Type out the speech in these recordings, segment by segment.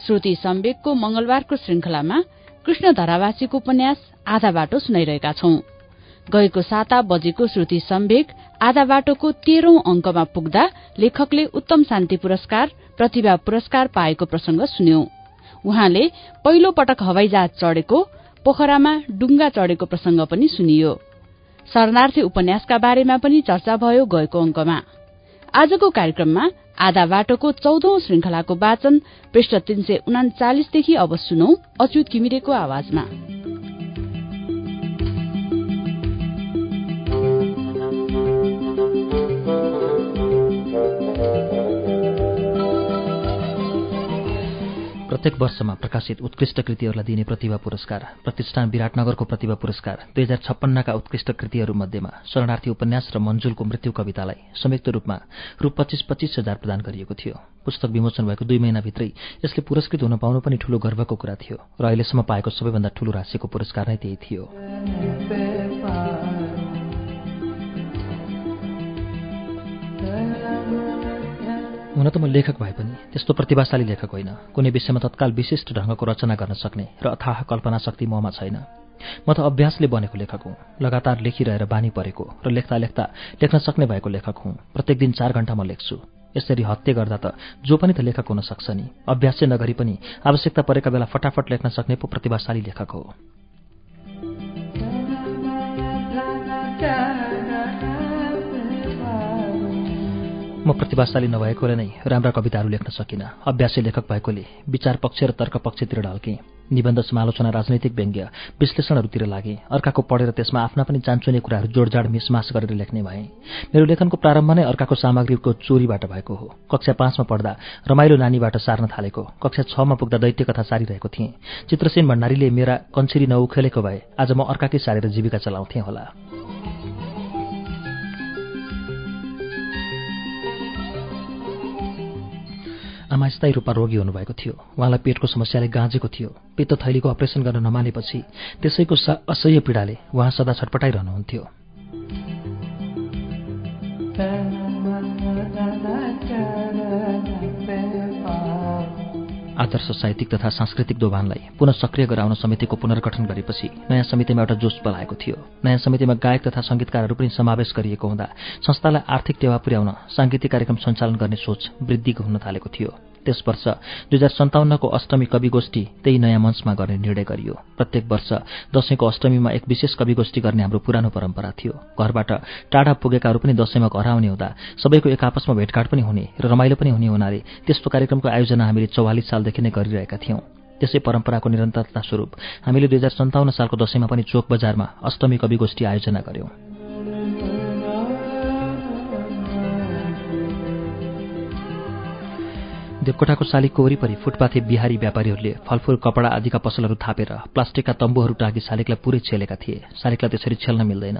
श्रुति सम्वेकको मंगलबारको श्रृंखलामा कृष्ण धरावासीको उपन्यास आधा बाटो सुनाइरहेका छौं। गएको साता बजेको श्रुति सम्वेक आधा बाटोको तेह्रौं अंकमा पुग्दा लेखकले उत्तम शान्ति पुरस्कार प्रतिभा पुरस्कार पाएको प्रसंग सुन्यौं। उहाँले पहिलो पटक हवाईजहाज चढ़ेको पोखरामा डुङ्गा चढ़ेको प्रसंग पनि सुनियो। शरणार्थी उपन्यासका बारेमा पनि चर्चा भयो गएको अंकमा आजको कार्यक्रममा आधा बाटोको चौधौं श्रृंखलाको वाचन पृष्ठ तीन सय उनाचालिसदेखि अब सुनौ अच्युत घिमिरेको आवाजमा। प्रत्येक वर्षमा प्रकाशित उत्कृष्ट कृतिहरूलाई दिने प्रतिभा पुरस्कार प्रतिष्ठान विराटनगरको प्रतिभा पुरस्कार दुई हजार छप्पन्नका उत्कृष्ट कृतिहरूमध्येमा शरणार्थी उपन्यास र मञ्जुलको मृत्यु कवितालाई संयुक्त रूपमा रु. पच्चिस पच्चिस हजार प्रदान गरिएको थियो। पुस्तक विमोचन भएको दुई महिनाभित्रै यसले पुरस्कृत हुन पाउनु पनि ठूलो गर्वको कुरा थियो र अहिलेसम्म पाएको सबैभन्दा ठूलो राशिको पुरस्कार नै त्यही थियो। हुन त म लेखक भए पनि त्यस्तो प्रतिभाशाली लेखक होइन। कुनै विषयमा तत्काल विशिष्ट ढङ्गको रचना गर्न सक्ने र अथाह कल्पना शक्ति ममा छैन। म त अभ्यासले बनेको लेखक हुँ। लगातार लेखिरहेर बानी परेको र लेख्दा लेख्दा लेख्न सक्ने भएको लेखक हुँ। प्रत्येक दिन चार घण्टा म लेख्छु। यसरी हत्ते गर्दा त जो पनि त लेखक हुन सक्छ नि अभ्यास नगरी पनि आवश्यकता परेका बेला फटाफट लेख्न सक्ने पो प्रतिभाशाली लेखक हो। म प्रतिभाशाली नभएकोले नै राम्रा कविताहरू लेख्न सकिनँ अभ्यासी लेखक भएकोले विचार पक्ष र तर्क पक्षतिर ढल्केँ निबन्ध समालोचना राजनैतिक व्यङ्ग्य विश्लेषणहरूतिर लागे अर्काको पढेर त्यसमा आफ्ना पनि चान्चुने कुराहरू जोडजाड मिसमास गरेर लेख्ने भए। मेरो लेखनको प्रारम्भ नै अर्काको सामग्रीको चोरीबाट भएको हो। कक्षा पाँचमा पढ्दा रमाइलो नानीबाट सार्न थालेको कक्षा छमा पुग्दा दैत्य कथा सारिरहेको थिएँ। चित्रसेन भण्डारीले मेरा कन्छिरी नउखेलेको भए आज म अर्काकै सारेर जीविका चलाउँथेँ होला। आमा स्थायी रूपमा रोगी हुनुभएको थियो। उहाँलाई पेटको समस्याले गाँजेको थियो। पित्त थैलीको अपरेसन गर्न नमानेपछि त्यसैको असह्य पीडाले उहाँ सदा छटपटाइरहनुहुन्थ्यो। आदर्श साहित्यिक तथा सांस्कृतिक दोभानलाई पुनः सक्रिय गराउन समितिको पुनर्गठन गरेपछि नयाँ समितिमा एउटा जोस पलाएको थियो। नयाँ समितिमा गायक तथा संगीतकारहरू पनि समावेश गरिएको हुँदा संस्थालाई आर्थिक टेवा पुर्याउन सांगीतिक कार्यक्रम सञ्चालन गर्ने सोच वृद्धि हुन थालेको थियो। त्यस वर्ष दुई हजार सन्ताउन्नको अष्टमी कवि गोष्ठी त्यही नयाँ मञ्चमा गर्ने निर्णय गरियो। प्रत्येक वर्ष दशैंको अष्टमीमा एक विशेष कवि गोष्ठी गर्ने हाम्रो पुरानो परम्परा थियो। घरबाट टाढा पुगेकाहरू पनि दशैंमा घर आउने हुँदा सबैको एक आपसमा भेटघाट पनि हुने र रमाइलो पनि हुने हुनाले त्यस्तो कार्यक्रमको आयोजना हामीले चौवालिस सालदेखि नै गरिरहेका थियौं। त्यसै परम्पराको निरन्तरता स्वरूप हामीले दुई हजार सन्ताउन्न सालको दशैंमा पनि चोक बजारमा अष्टमी कवि गोष्ठी आयोजना गर्यौं। देवकोटाको शालिगको वरिपरि फुटपाथे बिहारी व्यापारीहरूले फलफूल कपडा आदिका पसलहरू थापेर प्लास्टिकका तम्बुहरू टाँगी शालिगलाई पुरै छेलेका थिए। शालिगलाई त्यसरी छेल्न मिल्दैन।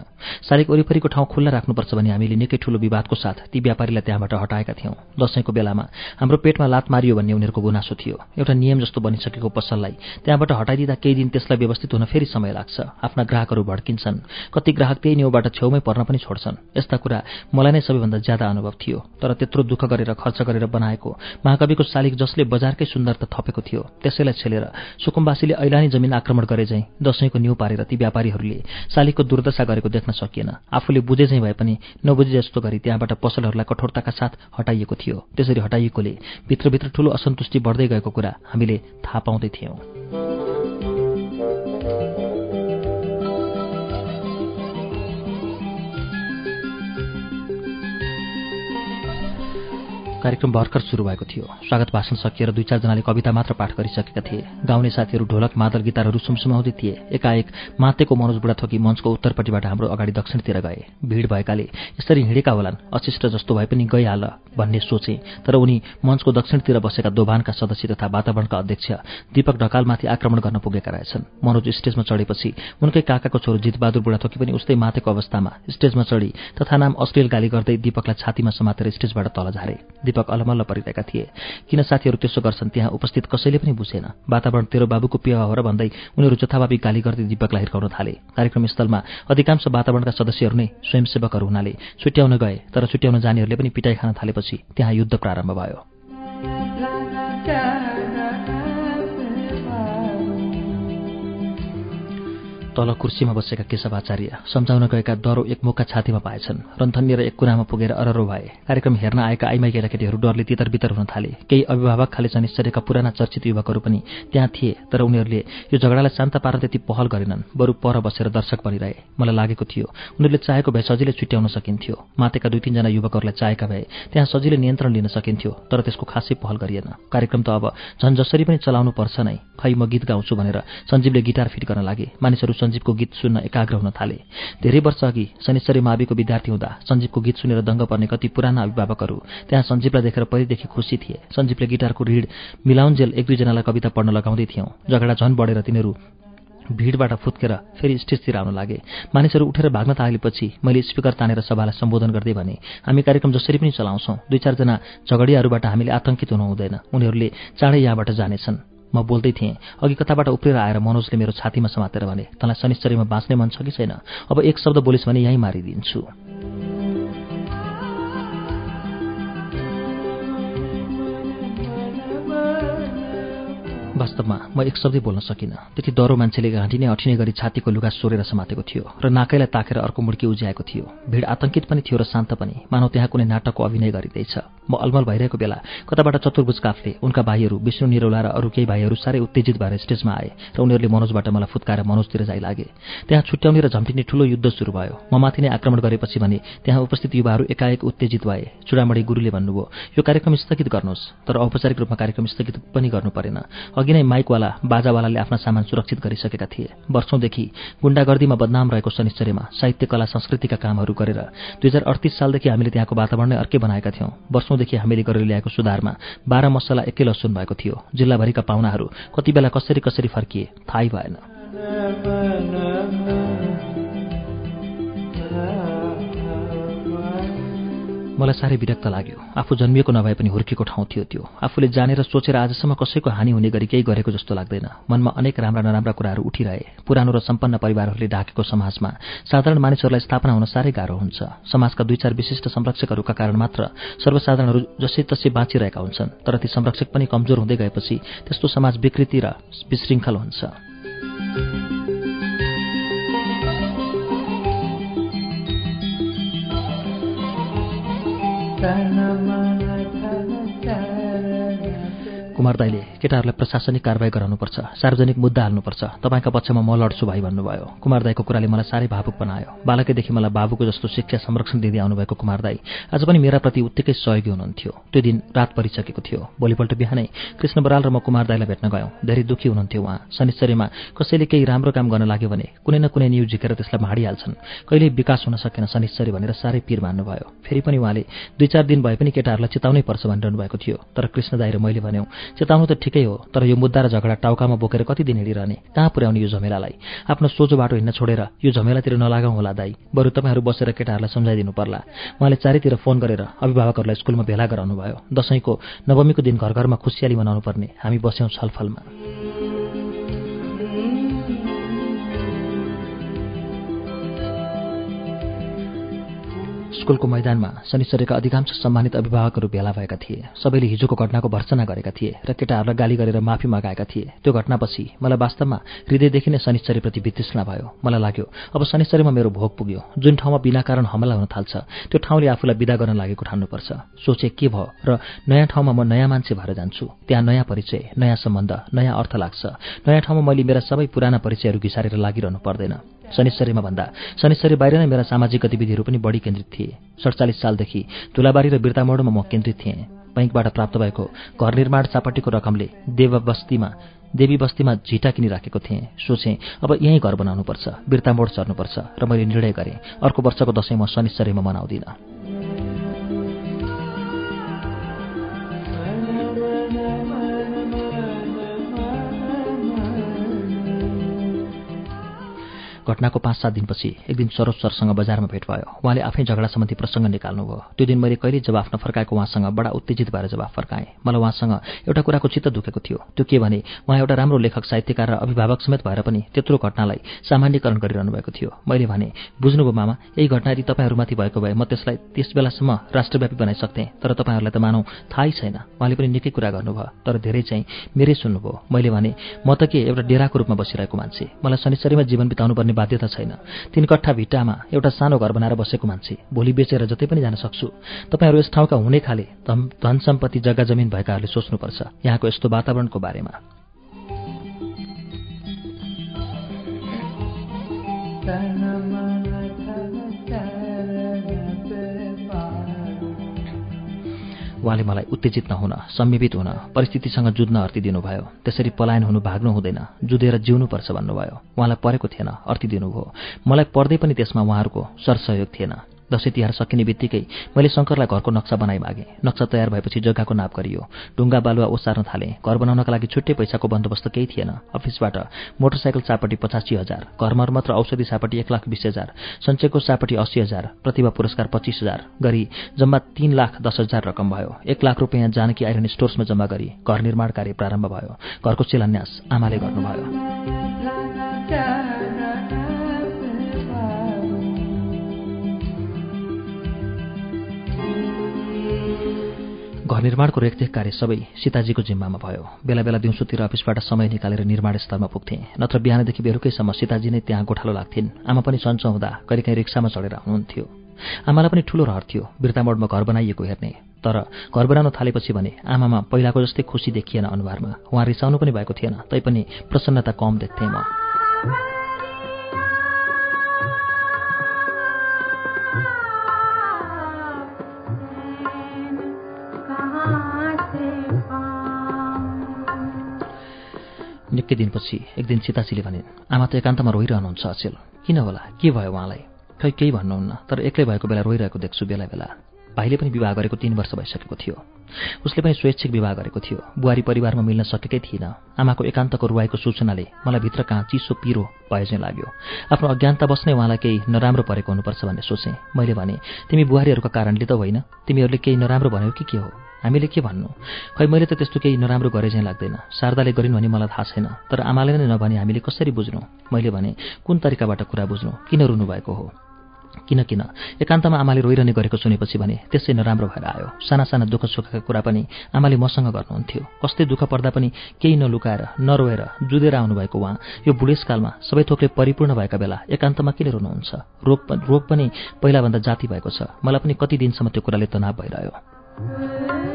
शालिग वरिपरिको ठाउँ खुल्ला राख्नुपर्छ भने हामीले निकै ठूलो विवादको साथ ती व्यापारीलाई त्यहाँबाट हटाएका थियौं। दशैंको बेलामा हाम्रो पेटमा लात मारियो भन्ने उनीहरूको गुनासो थियो। एउटा नियम जस्तो बनिसकेको पसललाई त्यहाँबाट हटाइदिँदा केही दिन त्यसलाई व्यवस्थित हुन फेरि समय लाग्छ। आफ्ना ग्राहकहरू भड्किन्छन्। कति ग्राहक त्यही न्युबाट छेउमै पर्न पनि छोड्छन्। यस्ता कुरा मलाई नै सबैभन्दा ज्यादा अनुभव थियो। तर त्यत्रो दुःख गरेर खर्च गरेर बनाएको महाकवि छेउको शालिग जसले बजारकै सुन्दरता थपेको थियो त्यसैलाई छेलेर सुकुम्बासीले ऐलानी जमिन आक्रमण गरे झैं दशैंको न्यू पारेर ती व्यापारीहरूले शालिगको दुर्दशा गरेको देख्न सकिएन। आफूले बुझे झैं भए पनि नबुझे जस्तो गरी त्यहाँबाट पसलहरूलाई कठोरताका साथ हटाइएको थियो। त्यसरी हटाइएकोले भित्रभित्र ठूलो असन्तुष्टि बढ्दै गएको कुरा हामीले थाहा पाउँदै थियौं। कार्यक्रम भर्खर सुरु भएको थियो। स्वागत भाषण सकिएर दुई चारजनाले कविता मात्र पाठ गरिसकेका थिए। गाउने साथीहरू ढोलक मादल गिटारहरू सुमसुमाउँदै थिए। एकाएक मातेको मनोज बुढा थोकी मञ्चको उत्तरपट्टिबाट हाम्रो अगाडि दक्षिणतिर गए। भिड भएकाले यसरी हिँडेका होलान् अशिष्ट जस्तो भए पनि गइहाल भन्ने सोचे तर उनी मञ्चको दक्षिणतिर बसेका दोभानका सदस्य तथा वातावरणका अध्यक्ष दीपक ढकालमाथि आक्रमण गर्न पुगेका रहेछन्। मनोज स्टेजमा चढेपछि उनकै काकाको छोरो जितबहादुर बुढाथोकी पनि उस्तै मातेको अवस्थामा स्टेजमा चढी तथा नाम अश्लील गाली गर्दै दीपकलाई छातीमा समातेर स्टेजबाट तल झारे। दीपक अलमल्ल परिरहेका थिए। किन साथीहरू त्यसो गर्छन्? त्यहाँ उपस्थित कसैले पनि बुझेन। वातावरण तेरो बाबुको पेवा हो र भन्दै उनीहरू जथाभावी गाली गर्दै दीपकलाई हिर्काउन थाले। कार्यक्रम स्थलमा अधिकांश वातावरणका सदस्यहरू नै स्वयंसेवकहरू हुनाले छुट्याउन गए तर छुट्याउन जानेहरूले पनि पिटाइ खान थालेपछि त्यहाँ युद्ध प्रारम्भ भयो। तल कुर्सीमा बसेका केशवाचार्य सम्झाउन गएका डरो एक मुखका छातीमा पाएछन्। रन्थनिएर एक कुरामा पुगेर अररो भए। कार्यक्रम हेर्न आएका आइमाई केटाकेटीहरू डरले तितर बितर हुन थाले। केही अभिभावक खाले चनिश्चर्यका पुराना चर्चित युवकहरू पनि त्यहाँ थिए तर उनीहरूले यो झगडालाई शान्त पार्न त्यति पहल गरेनन्। बरु पर बसेर दर्शक बनिरहे। मलाई लागेको थियो उनीहरूले चाहेको भए सजिलै छुट्याउन सकिन्थ्यो। मातेका दुई तिनजना युवकहरूलाई चाहेका भए त्यहाँ सजिलै नियन्त्रण लिन सकिन्थ्यो तर त्यसको खासै पहल गरिएन। कार्यक्रम त अब झन् जसरी पनि चलाउनु पर्छ नै। खै म गीत गाउँछु भनेर सञ्जीवले गिटार फिट गर्न लागे। मानिसहरू सञ्जीवको गीत सुन्न एकाग्र हुन थाले। धेरै वर्ष अघि शनिश्चरी माविको विद्यार्थी हुँदा सञ्जीवको गीत सुनेर दङ्ग पर्ने कति पुराना अभिभावकहरू त्यहाँ सञ्जीवलाई देखेर पहिलेदेखि खुसी थिए। सञ्जीवले गिटारको ऋण मिलाउन्जेल एक दुईजनालाई कविता पढ्न लगाउँदै थियौँ। झगडा झन बढेर तिनीहरू भिडबाट फुत्केर फेरि स्टेजतिर आउन लागे। मानिसहरू उठेर भाग्न थालेपछि मैले स्पिकर तानेर सभालाई सम्बोधन गर्दै भने हामी कार्यक्रम जसरी पनि चलाउँछौँ दुई चारजना झगडियाहरूबाट हामीले आतंकित हुनु हुँदैन। उनीहरूले चाँडै यहाँबाट जानेछन्। म बोल्दै थिएँ अघि कताबाट उफ्रेर आएर मनोजले मेरो छातीमा समातेर भने तँलाई शनिश्चरीमा बाँच्ने मन छ कि छैन? अब एक शब्द बोलिस् भने यहीँ मारिदिन्छु। वास्तवमा म एक शब्दै बोल्न सकिनँ। त्यति डह्रो मान्छेले घाँटिने अठिने गरी छातीको लुगा सोरेर समातेको थियो र नाकैलाई ताकेर अर्को मुड्की उज्याएको थियो। भिड आतंकित पनि थियो र शान्त पनि। मानव त्यहाँ कुनै नाटकको अभिनय गरिँदैछ। म अलमल भइरहेको बेला कताबाट चतुर्भुज काफले उनका भाइहरू विष्णु निरौला र अरू केही भाइहरू साह्रै उत्तेजित भएर स्टेजमा आए र उनीहरूले मनोजबाट मलाई फुत्काएर मनोजतिर जाइ लागे। त्यहाँ छुट्याउने र झम्टिने ठूलो युद्ध सुरु भयो। म माथि नै आक्रमण गरेपछि भने त्यहाँ उपस्थित युवाहरू एकाएक उत्तेजित भए। चुडामणी गुरुले भन्नुभयो यो कार्यक्रम स्थगित गर्नुहोस् तर औपचारिक रूपमा कार्यक्रम स्थगित पनि गर्नु परेन। अघि नै माइकवाला बाजावालाले आफ्ना सामान सुरक्षित गरिसकेका थिए। वर्षौंदेखि गुण्डागर्दीमा बदनाम रहेको शनिश्चर्यमा साहित्य कला संस्कृतिका कामहरू गरेर दुई हजार अडतिस सालदेखि हामीले त्यहाँको वातावरण नै अर्कै बनाएका थियौँ। वर्षौंदेखि हामीले गरेर ल्याएको सुधारमा बाह्र मसला एकै लसुन भएको थियो। जिल्लाभरिका पाहुनाहरू कति बेला कसरी कसरी फर्किए थाहै भएन। मलाई साह्रै विरक्त लाग्यो। आफू जन्मिएको नभए पनि हुर्केको ठाउँ थियो त्यो। आफूले जानेर सोचेर आजसम्म कसैको हानि हुने गरी केही गरेको जस्तो लाग्दैन। मनमा अनेक राम्रा नराम्रा कुराहरू उठिरहे। पुरानो र सम्पन्न परिवारहरूले ढाकेको समाजमा साधारण मानिसहरूलाई स्थापना हुन साह्रै गाह्रो हुन्छ। समाजका दुई चार विशिष्ट संरक्षकहरूका कारण मात्र सर्वसाधारणहरू जसै तसै बाँचिरहेका हुन्छन्। तर ती संरक्षक पनि कमजोर हुँदै गएपछि त्यस्तो समाज विकृति र विशृङ्खल हुन्छ। शरणम् कुमार दाईले केटाहरूलाई प्रशासनिक कारवाही गराउनुपर्छ सार्वजनिक मुद्दा हाल्नुपर्छ। तपाईँका पक्षमा म लड्छु भाइ भन्नुभयो। कुमार दाईको कुराले मलाई साह्रै भावुक बनायो। बालकैदेखि मलाई बाबुको जस्तो शिक्षा संरक्षण दिँदै आउनुभएको कुमार दाई आज पनि मेरा प्रति उत्तिकै सहयोगी हुनुहुन्थ्यो। त्यो दिन रात परिसकेको थियो। भोलिपल्ट बिहानै कृष्ण बराल र म कुमार दाईलाई भेट्न गयौँ। धेरै दुःखी हुनुहुन्थ्यो उहाँ। शनिश्चर्यमा कसैले केही राम्रो काम गर्न लाग्यो भने कुनै न कुनै न्युज झिकेर त्यसलाई भाँडिहाल्छन् कहिल्यै विकास हुन सकेन शनिश्चर्य भनेर साह्रै पिर मान्नुभयो। फेरि पनि उहाँले दुई चार दिन भए पनि केटाहरूलाई चेताउनै पर्छ भनिरहनु भएको थियो। तर कृष्ण दाई र मैले भन्यौँ चेताउनु त ठिकै हो तर यो मुद्दा र झगडा टाउकामा बोकेर कति दिन हिँडिरहने? कहाँ पुर्याउने यो झमेलालाई? आफ्नो सोझो बाटो हिँड्न छोडेर यो झमेलातिर नलागौँ होला दाई। बरु तपाईँहरू बसेर केटाहरूलाई सम्झाइदिनु पर्ला। उहाँले चारैतिर फोन गरेर अभिभावकहरूलाई स्कुलमा भेला गराउनु भयो दसैँको नवमीको दिन घर घरमा खुसियाली मनाउनु पर्ने हामी बस्यौँ छलफलमा। स्कुलको मैदानमा शनिश्चर्यका अधिकांश सम्मानित अभिभावकहरू भेला भएका थिए। सबैले हिजोको घटनाको भर्सना गरेका थिए र केटाहरूलाई गाली गरेर माफी मगाएका थिए। त्यो घटनापछि मलाई वास्तवमा हृदयदेखि नै शनिश्चर्यप्रति वितृष्णा भयो। मलाई लाग्यो अब शनिश्चर्यमा मेरो भोग पुग्यो। जुन ठाउँमा बिना कारण हमला हुन थाल्छ त्यो ठाउँले आफूलाई विदा गर्न लागेको ठान्नुपर्छ। सोचे के भयो र नयाँ ठाउँमा म नयाँ मान्छे भएर जान्छु। त्यहाँ नयाँ परिचय नयाँ सम्बन्ध नयाँ अर्थ लाग्छ। नयाँ ठाउँमा मैले मेरा सबै पुराना परिचयहरू घिसारेर लागिरहनु पर्दैन। शनिश्चरीमा भन्दा शनिश्चरी बाहिर नै मेरा सामाजिक गतिविधिहरू पनि बढी केन्द्रित थिए। सडचालिस सालदेखि धुलाबारी र बिर्तामोडमा म केन्द्रित थिएँ। बैङ्कबाट प्राप्त भएको घर निर्माण चापटीको रकमले देव बस्तीमा देवी बस्तीमा झिटा किनिराखेको थिएँ। सोचेँ अब यहीँ घर बनाउनुपर्छ बिर्ता मोड चर्नुपर्छ र मैले निर्णय गरेँ अर्को वर्षको दसैँ म शनिश्चरीमा मनाउँदिनँ। घटनाको पाँच सात दिनपछि एक दिन सरोज सरसँग बजारमा भेट भयो। उहाँले आफै झगडा सम्बन्धी प्रसङ्ग निकाल्नुभयो। त्यो दिन मैले कहिले जवाफ नफर्काएको उहाँसँग बडा उत्तेजित भएर जवाफ फर्काएँ। मलाई उहाँसँग एउटा कुराको चित्त दुखेको थियो। त्यो के भने उहाँ एउटा राम्रो लेखक साहित्यकार र अभिभावक समेत भएर पनि त्यत्रो घटनालाई सामान्यकरण गरिरहनु भएको थियो। मैले भने बुझ्नुभयो मामा यही घटना यदि तपाईँहरूमाथि भएको भए म त्यसलाई त्यस बेलासम्म राष्ट्रव्यापी बनाइसक्थेँ। तर तपाईँहरूलाई त मानौ थाहै छैन। उहाँले पनि निकै कुरा गर्नुभयो तर धेरै चाहिँ मेरै सुन्नुभयो। मैले भने म त के एउटा डेराको रूपमा बसिरहेको मान्छे। मलाई शनिश्चरीमा जीवन बिताउनु पर्ने बाध्यता छैन। तिन कट्ठा भिट्टामा एउटा सानो घर बनाएर बसेको मान्छे। भोलि बेचेर जतै पनि जान सक्छु। तपाईँहरू यस ठाउँका हुने खाले धन सम्पत्ति जग्गा जमिन भएकाहरूले सोच्नुपर्छ। यहाँको यस्तो वातावरणको बारेमा। उहाँले मलाई उत्तेजित नहुन संयमित हुन परिस्थितिसँग जुझ्न अर्ती दिनुभयो त्यसरी पलायन हुनु भाग्नु हुँदैन जुधेर जिउनुपर्छ भन्नुभयो। उहाँलाई परेको थिएन अर्ती दिनुभयो मलाई पर्दै पनि त्यसमा उहाँहरूको सरसहयोग थिएन। दसैँ तिहार सकिने बित्तिकै मैले शङ्करलाई घरको नक्सा बनाइ मागेँ। नक्सा तयार भएपछि जग्गाको नाप गरियो। ढुङ्गा बालुवा ओसार्न थालेँ। घर बनाउनका लागि छुट्टै पैसाको बन्दोबस्त केही थिएन। अफिसबाट मोटरसाइकल चापटी पचासी हजार घर मर्मत र औषधि चापटी एक लाख बिस हजार सञ्चयको चापटी अस्सी हजार प्रतिभा पुरस्कार पच्चिस हजार गरी जम्मा तीन लाख दस हजार रकम भयो। एक लाख रुपियाँ जानकी आइरन स्टोर्समा जम्मा गरी घर निर्माण कार्य प्रारम्भ भयो। घरको शिलान्यास आमाले गर्नुभयो। घर निर्माणको रेखदेख कार्य सबै सीताजीको जिम्मामा भयो। बेला बेला दिउँसोतिर अफिसबाट समय निकालेर निर्माण स्थलमा पुग्थेँ। नत्र बिहानदेखि बेलुकैसम्म सीताजी नै त्यहाँ गोठालो लाग्थिन्। आमा पनि सन्चो हुँदा कहिलेकाहीँ रिक्सामा चढेर आउनुहुन्थ्यो आमालाई पनि ठूलो रहर थियो। बिर्तामोडमा घर बनाइएको हेर्ने। तर घर बनाउन थालेपछि भने आमामा पहिलाको जस्तै खुसी देखिएन अनुहारमा। उहाँ रिसाउनु पनि भएको थिएन तैपनि प्रसन्नता कम देख्थेँ म। निकै दिनपछि एक दिन सीताजीले भने आमा त एकान्तमा रोइरहनुहुन्छ अचेल। किन होला? के भयो उहाँलाई? खै केही भन्नुहुन्न तर एक्लै भएको बेला रोइरहेको देख्छु बेला बेला। भाइले पनि विवाह गरेको तीन वर्ष भइसकेको थियो। उसले पनि स्वैच्छिक विवाह गरेको थियो। बुहारी परिवारमा मिल्न सकेकै थिएन। आमाको एकान्तको रुवाईको सूचनाले मलाई भित्र कहाँ चिसो पिरो भए चाहिँ लाग्यो। आफ्नो अज्ञानता बस्ने उहाँलाई केही नराम्रो परेको हुनुपर्छ भन्ने सोचेँ। मैले भने तिमी बुहारीहरूको कारणले त होइन। तिमीहरूले केही नराम्रो भन्यौ कि के हो? हामीले के भन्नु? खै मैले त त्यस्तो केही नराम्रो गरे चाहिँ लाग्दैन। शारदाले गरिन् भने मलाई थाहा छैन तर आमाले नै नभने हामीले कसरी बुझ्नु? मैले भने कुन तरिकाबाट कुरा बुझ्नु? किन रुनुभएको हो? किन किन? एकान्तमा आमाले रोइरहने गरेको सुनेपछि भने त्यसै नराम्रो भएर आयो। साना साना दुःख सुखका कुरा पनि आमाले मसँग गर्नुहुन्थ्यो। कस्तै दुःख पर्दा पनि केही नलुकाएर नरोएर जुधेर आउनुभएको उहाँ। यो बुढेसकालमा सबै थोकले परिपूर्ण भएका बेला एकान्तमा किन रुनुहुन्छ? रोग रोग पनि पहिलाभन्दा जाति भएको छ। मलाई पनि कति दिनसम्म त्यो कुराले तनाव भइरह्यो।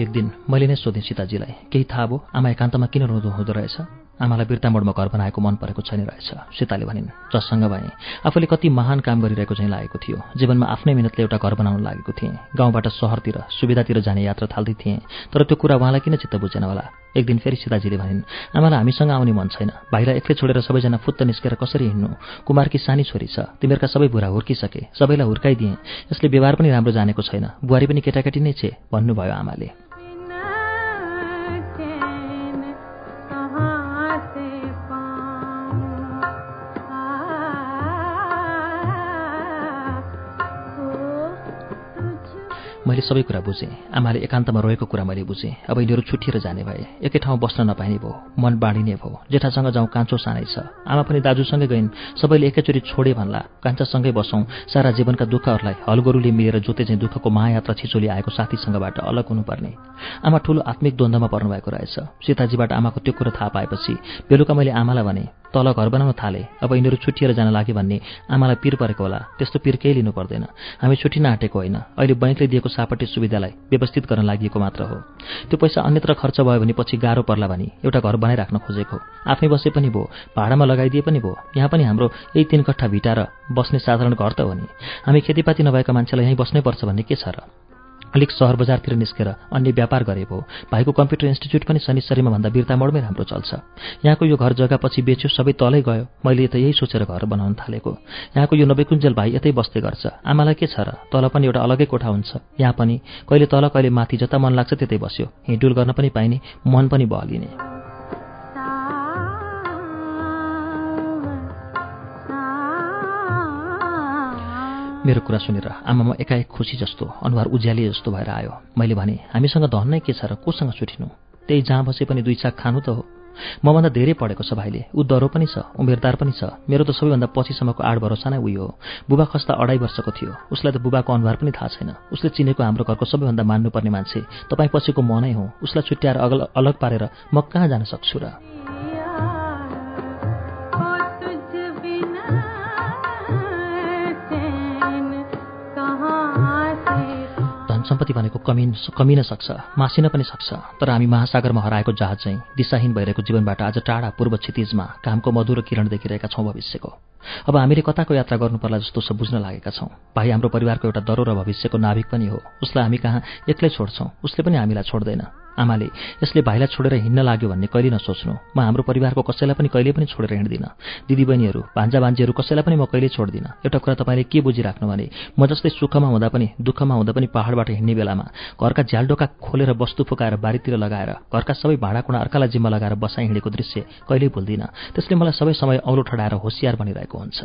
एक दिन मैले नै सोधेँ सीताजीलाई केही थाहा भयो? आमा एकान्तमा किन रुँदो हुँदो रहेछ? आमालाई बिर्तामोडमा घर बनाएको मन परेको छैन रहेछ। सीताले भनिन् जससँग भएँ। आफूले कति महान काम गरिरहेको चाहिँ लागेको थियो। जीवनमा आफ्नै मिहिनेतले एउटा घर बनाउन लागेको थिएँ। गाउँबाट सहरतिर सुविधातिर जाने यात्रा थाल्दै थिएँ। तर त्यो कुरा उहाँलाई किन चित्त बुझेन होला? एक दिन फेरि सीताजीले भनिन् आमालाई हामीसँग आउने मन छैन। भाइलाई एक्लै छोडेर सबैजना फुत्त निस्केर कसरी हिँड्नु? कुमारकी सानी छोरी छ? तिमीहरूका सबै बुढा हुर्किसके। सबैलाई हुर्काइदिए। यसले व्यवहार पनि राम्रो जानेको छैन। बुहारी पनि केटाकेटी नै छे भन्नुभयो आमाले। मैले सबै कुरा बुझेँ। आमाले एकान्तमा रहेको कुरा मैले बुझेँ। अब यिनीहरू छुट्टिएर जाने भए एकै ठाउँ बस्न नपाइने भयो मन बाँडिने भयो जेठासँग जाउँ कान्छो सानै छ। आमा पनि दाजुसँगै गइन् सबैले एकैचोटि छोडे भन्ला कान्छासँगै बसौँ। सारा जीवनका दुःखहरूलाई हलगोरुले मिलेर जोते चाहिँ दुःखको महायात्रा छिचोली आएको साथीसँगबाट अलग हुनुपर्ने। आमा ठूलो आत्मिक द्वन्द्वमा पर्नुभएको रहेछ। सीताजीबाट आमाको त्यो कुरा थाहा पाएपछि बेलुका मैले आमालाई भने तल घर बनाउन थाले। अब यिनीहरू छुट्टिएर जान लाग्यो भन्ने आमालाई पिर परेको होला। त्यस्तो पिर केही लिनु पर्दैन। हामी छुट्टिन आँटेको होइन। अहिले बैङ्कले दिएको सापट्टि सुविधालाई व्यवस्थित गर्न लागि मात्र हो। त्यो पैसा अन्यत्र खर्च भयो भने पछि गाह्रो पर्ला भने एउटा घर बनाइराख्न खोजेको। आफै बसे पनि भयो भाडामा लगाइदिए पनि भयो यहाँ पनि हाम्रो यही तिन कट्ठा भिटा र बस्ने साधारण घर त हो नि। हामी खेतीपाती नभएका मान्छेलाई यहीँ बस्नै पर्छ भन्ने के छ र? अलिक सहर बजारतिर निस्केर अन्य व्यापार गरे भयो भाइको कम्प्युटर इन्स्टिच्युट पनि शनिश्चरीमा भन्दा बिर्ता मोडमै राम्रो चल्छ। यहाँको यो घर जग्गा पछि बेच्यो सबै तलै गयो। मैले त यही सोचेर घर बनाउन थालेको। यहाँको यो नबेकुन्जेल भाइ यतै बस्दै गर्छ। आमालाई के छ र? तल पनि एउटा अलगै कोठा हुन्छ। यहाँ पनि। कहिले तल कहिले माथि जता मन लाग्छ त्यतै बस्यो। हिँडुल गर्न पनि पाइने मन पनि बहलिने मेरो कुरा सुनेर आमामा एकाएक खुसी जस्तो अनुहार उज्याले जस्तो भएर आयो। मैले भने हामीसँग धन नै के छ र कोसँग छुटिनु? त्यही जहाँ बसे पनि दुई चाक खानु त हो। मभन्दा धेरै पढेको छ भाइले। ऊ पनि छ उमेरदार पनि छ। मेरो त सबैभन्दा पछिसम्मको आठ भरोसा नै उयो हो। बुबा खस्दा अढाई वर्षको थियो। उसलाई त बुबाको अनुहार पनि थाहा छैन। उसले चिनेको हाम्रो घरको सबैभन्दा मान्नुपर्ने मान्छे। तपाईँ पछिको म नै हो। उसलाई छुट्याएर अलग पारेर म कहाँ जान सक्छु र? सम्पत्ति भनेको कमिन कमिन सक्छ मासिन पनि सक्छ। तर हामी महासागरमा हराएको जहाज चाहिँ दिशाहीन भइरहेको जीवनबाट आज टाढा पूर्व क्षितिजमा कामको मधुरो किरण देखिरहेका छौँ भविष्यको। अब हामीले कताको यात्रा गर्नुपर्ला जस्तो सब बुझ्न लागेका छौँ। भाइ हाम्रो परिवारको एउटा दरो र भविष्यको नाभिक पनि हो। उसलाई हामी कहाँ एक्लै छोड्छौँ? उसले पनि हामीलाई छोड्दैन। आमाले यसले भाइलाई छोडेर हिँड्न लाग्यो भन्ने कहिले नसोच्नु। म हाम्रो परिवारको कसैलाई पनि कहिले पनि छोडेर हिँड्दिनँ। दिदीबहिनीहरू भान्जा भान्जीहरू कसैलाई पनि म कहिले छोड्दिनँ। एउटा कुरा तपाईँले के बुझिराख्नु भने म जस्तै सुखमा हुँदा पनि दुःखमा हुँदा पनि पहाडबाट हिँड्ने बेलामा घरका झ्यालडोका खोलेर वस्तु फुकाएर बारीतिर लगाएर घरका सबै भाँडाकुँडा अर्कालाई जिम्मा लगाएर बसाइ हिँडेको दृश्य कहिल्यै भुल्दिनँ। त्यसले मलाई सबै समय औलो ठडाएर होसियार बनिरहेको हुन्छ।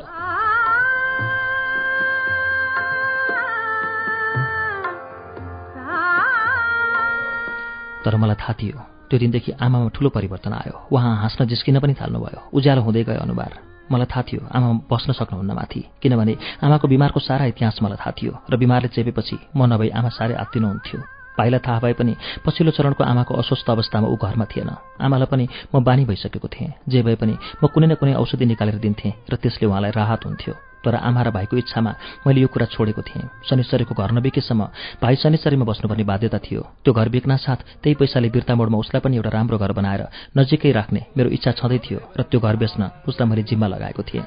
तर मलाई थाहा थियो त्यो दिनदेखि आमामा ठुलो परिवर्तन आयो। उहाँ हाँस्न जिस्किन पनि थाल्नुभयो। उज्यालो हुँदै गयो अनुहार। मलाई थाहा थियो आमा बस्न सक्नुहुन्न माथि। किनभने आमाको बिमारको सारा इतिहास मलाई थाहा थियो र बिमारले चेपेपछि म नभई आमा साह्रै आत्तिनुहुन्थ्यो। भाइलाई थाहा भए पनि पछिल्लो चरणको आमाको अस्वस्थ अवस्थामा ऊ घरमा थिएन। आमालाई पनि म बानी भइसकेको थिएँ। जे भए पनि म कुनै न कुनै औषधि निकालेर दिन्थेँ र त्यसले उहाँलाई राहत हुन्थ्यो। तर आमा र भाइको इच्छामा मैले यो कुरा छोडेको थिएँ। शनिश्चरीको घर नबिकेसम्म भाइ शनिश्चरीमा बस्नुपर्ने बाध्यता थियो। त्यो घर बिक्न साथ त्यही पैसाले बिर्ता मोडमा उसलाई पनि एउटा राम्रो घर बनाएर नजिकै राख्ने मेरो इच्छा छँदै थियो र त्यो घर बेच्न उसलाई मैले जिम्मा लगाएको थिएँ।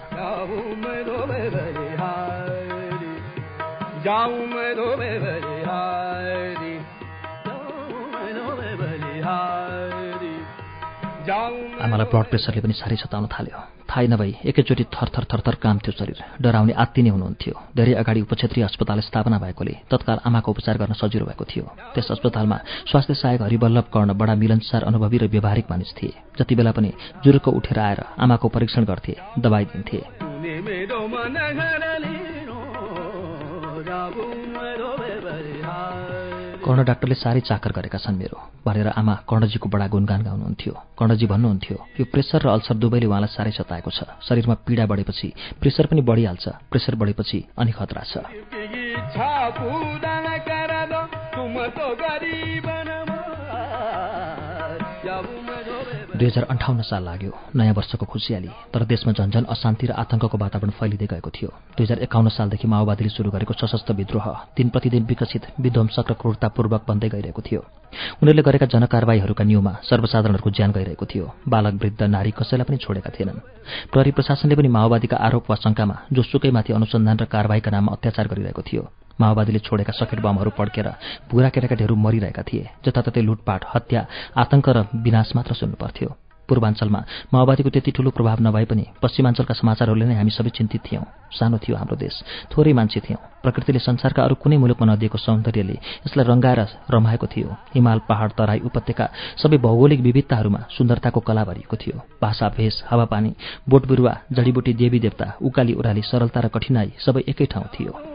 आमालाई ब्लड प्रेसरले पनि साह्रै सताउन थाल्यो। थाहै नभई एकैचोटि थरथर थरथर कामथ्यो शरीर। डराउने आत्तिने हुनुहुन्थ्यो। धेरै अगाडि उपक्षेत्रीय अस्पताल स्थापना भएकोले तत्काल आमाको उपचार गर्न सजिलो भएको थियो। त्यस अस्पतालमा स्वास्थ्य सहायक हरिवल्लभ कर्ण बडा मिलनसार अनुभवी र व्यवहारिक मानिस थिए। जति बेला पनि जुरुको उठेर आएर आमाको परीक्षण गर्थे दबाई दिन्थे। कर्ण डाक्टरले साह्रै चाकर गरेका छन् मेरो भनेर आमा कर्णजीको बडा गुणगान गाउनुहुन्थ्यो। कर्णजी भन्नुहुन्थ्यो यो प्रेसर र अल्सर दुवैले उहाँलाई साह्रै सताएको छ। शरीरमा पीडा बढेपछि प्रेसर पनि बढिहाल्छ। प्रेसर बढेपछि अनि खतरा छ। दुई हजार अन्ठाउन्न साल लाग्यो। नयाँ वर्षको खुसियाली। तर देशमा झन्झन अशान्ति र आतंकको वातावरण फैलिँदै गएको थियो। दुई हजार एकाउन्न सालदेखि माओवादीले सुरु गरेको सशस्त्र विद्रोह दिन प्रतिदिन विकसित विध्वंसक र क्रूरतापूर्वक बन्दै गइरहेको थियो। उनीहरूले गरेका जनकारवाहीहरूका न्युमा सर्वसाधारणहरूको ज्यान गइरहेको थियो। बालक वृद्ध नारी कसैलाई पनि छोडेका थिएनन्। प्रहरी प्रशासनले पनि माओवादीका आरोप वा शङ्कामा जोसुकैमाथि अनुसन्धान र कारवाहीका नाममा अत्याचार गरिरहेको थियो। माओवादीले छोडेका सकेट बमहरू पड्केर बुढा केटाकेटीहरू मरिरहेका थिए। जताततै लुटपाट हत्या आतंक र विनाश मात्र सुन्नु पर्थ्यो पूर्वाञ्चलमा माओवादीको त्यति ठूलो प्रभाव नभए पनि पश्चिमाञ्चलका समाचारहरूले नै हामी सबै चिन्तित थियौँ। सानो थियो हाम्रो देश थोरै मान्छे थियौँ। प्रकृतिले संसारका अरू कुनै मुलुकमा नदिएको सौन्दर्यले यसलाई रङ्गाएर रमाएको थियो। हिमाल पहाड तराई उपत्यका सबै भौगोलिक विविधताहरूमा सुन्दरताको कला भरिएको थियो। भाषा भेष हावापानी बोट बिरुवा जडीबुटी देवी देवता उकाली उराली सरलता र कठिनाई सबै एकै ठाउँ थियो।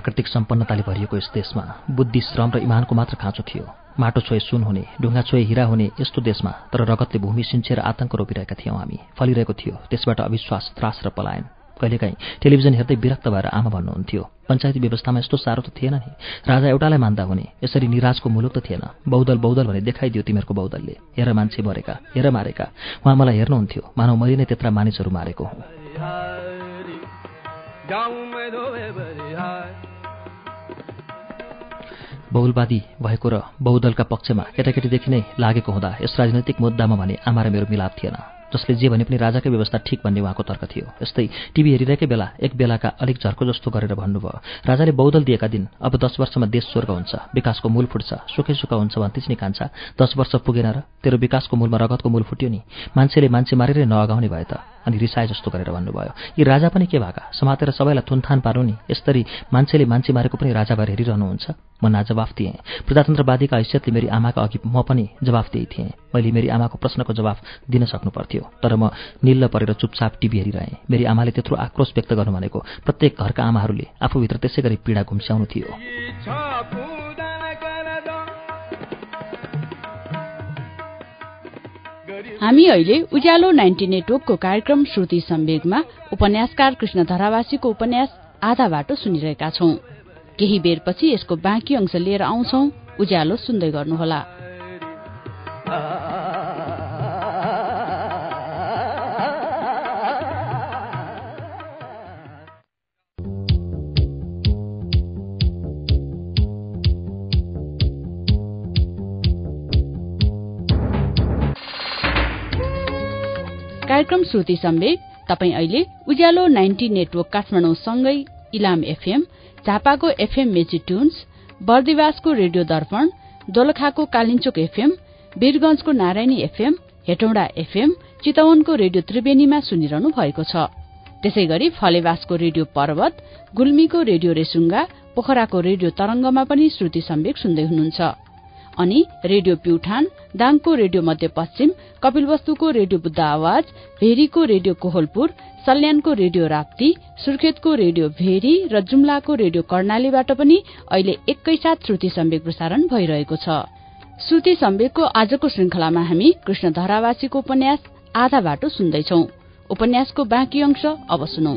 प्राकृतिक सम्पन्नताले भरिएको यस देशमा बुद्धि श्रम र इमानको मात्र खाँचो थियो। माटो छोए सुन हुने ढुङ्गा छोए हिरा हुने यस्तो देशमा तर रगतले भूमि सिन्चेर आतंक रोपिरहेका थियौँ हामी। फलिरहेको थियो। त्यसबाट अविश्वास त्रास र पलायन। कहिलेकाहीँ टेलिभिजन हेर्दै विरक्त भएर आमा भन्नुहुन्थ्यो पञ्चायती व्यवस्थामा यस्तो साह्रो त थिएन नि। राजा एउटालाई मान्दा हुने यसरी निराजको मुलुक त थिएन। बौदल बौदल भने देखाइदियो तिमीहरूको बौदलले हेर मान्छे मरेका हेर मारेका। उहाँ मलाई हेर्नुहुन्थ्यो मानव मैले नै त्यत्रा मानिसहरू मारेको हुँ। बहुलवादी भएको र बहुदलका पक्षमा केटाकेटीदेखि नै लागेको हुँदा यस राजनैतिक मुद्दामा भने आमा र मेरो मिलाप थिएन जसले जे भने पनि राजाकै व्यवस्था ठिक भन्ने उहाँको तर्क थियो। यस्तै टिभी हेरिरहेकै बेला एक बेलाका अलिक झर्को जस्तो गरेर भन्नुभयो राजाले बौदल दिएका दिन अब दस वर्षमा देश स्वर्ग हुन्छ विकासको मूल फुट्छ सुखै सुख हुन्छ भन्थिस् नि कान्छा दस वर्ष पुगेन र तेरो विकासको मूलमा रगतको मूल फुट्यो नि। मान्छेले मान्छे मारेरै नअगाउने भए त अनि रिसाए जस्तो गरेर भन्नुभयो। यी राजा पनि के भएका? समातेर सबैलाई थुनथान पार्नु नि यसरी मान्छेले मान्छे मारेको पनि राजा भएर हेरिरहनुहुन्छ? म नाजवाफ दिएँ प्रजातन्त्रवादीका हैसियतले मेरी आमाका अघि म पनि जवाफ दिए थिएँ। मैले मेरी आमाको प्रश्नको जवाफ दिन सक्नु पर्थ्यो तर म निल्ल परेर चुपचाप टिभी हेरिरहेँ। मेरी आमाले त्यत्रो आक्रोश व्यक्त गर्नु भनेको प्रत्येक घरका आमाहरूले आफूभित्र त्यसै गरी पीडा घुम्स्याउनु थियो। हामी अहिले उज्यालो नाइन्टी नेटवर्कको कार्यक्रम श्रुति सम्वेगमा उपन्यासकार कृष्ण धरावासीको उपन्यास आधा बाटो सुनिरहेका छौं। केही बेरपछि यसको बाँकी अंश लिएर आउँछौ। उज्यालो सुन्दै गर्नुहोला। कार्यक्रम श्रुति सम्वेक। तपाई अहिले उज्यालो नाइन्टी नेटवर्क काठमाडौँसँगै इलाम एफएम झापाको एफएम मेची ट्युन्स बर्दिवासको रेडियो दर्पण दोलखाको कालिन्चोक एफएम वीरगंजको नारायणी एफएम हेटौँडा एफएम चितवनको रेडियो त्रिवेणीमा सुनिरहनु भएको छ। त्यसै गरी फलेवासको रेडियो पर्वत गुल्मीको रेडियो रेसुङ्गा पोखराको रेडियो तरंगमा पनि श्रुति सम्वेक सुन्दै हुनुहुन्छ। अनि रेडियो प्युठान दाङको रेडियो मध्यपश्चिम कपिलवस्तुको रेडियो बुद्ध आवाज भेरीको रेडियो कोहलपुर सल्यानको रेडियो राप्ती सुर्खेतको रेडियो भेरी र जुम्लाको रेडियो कर्णालीबाट पनि अहिले एकैसाथ श्रुति सम्वेक प्रसारण भइरहेको छ। श्रुति सम्वेकको आजको श्रृंखलामा हामी कृष्ण धरावासीको उपन्यास आधा बाटो सुन्दैछौ। उपन्यासको बाँकी अंश अब सुनौ।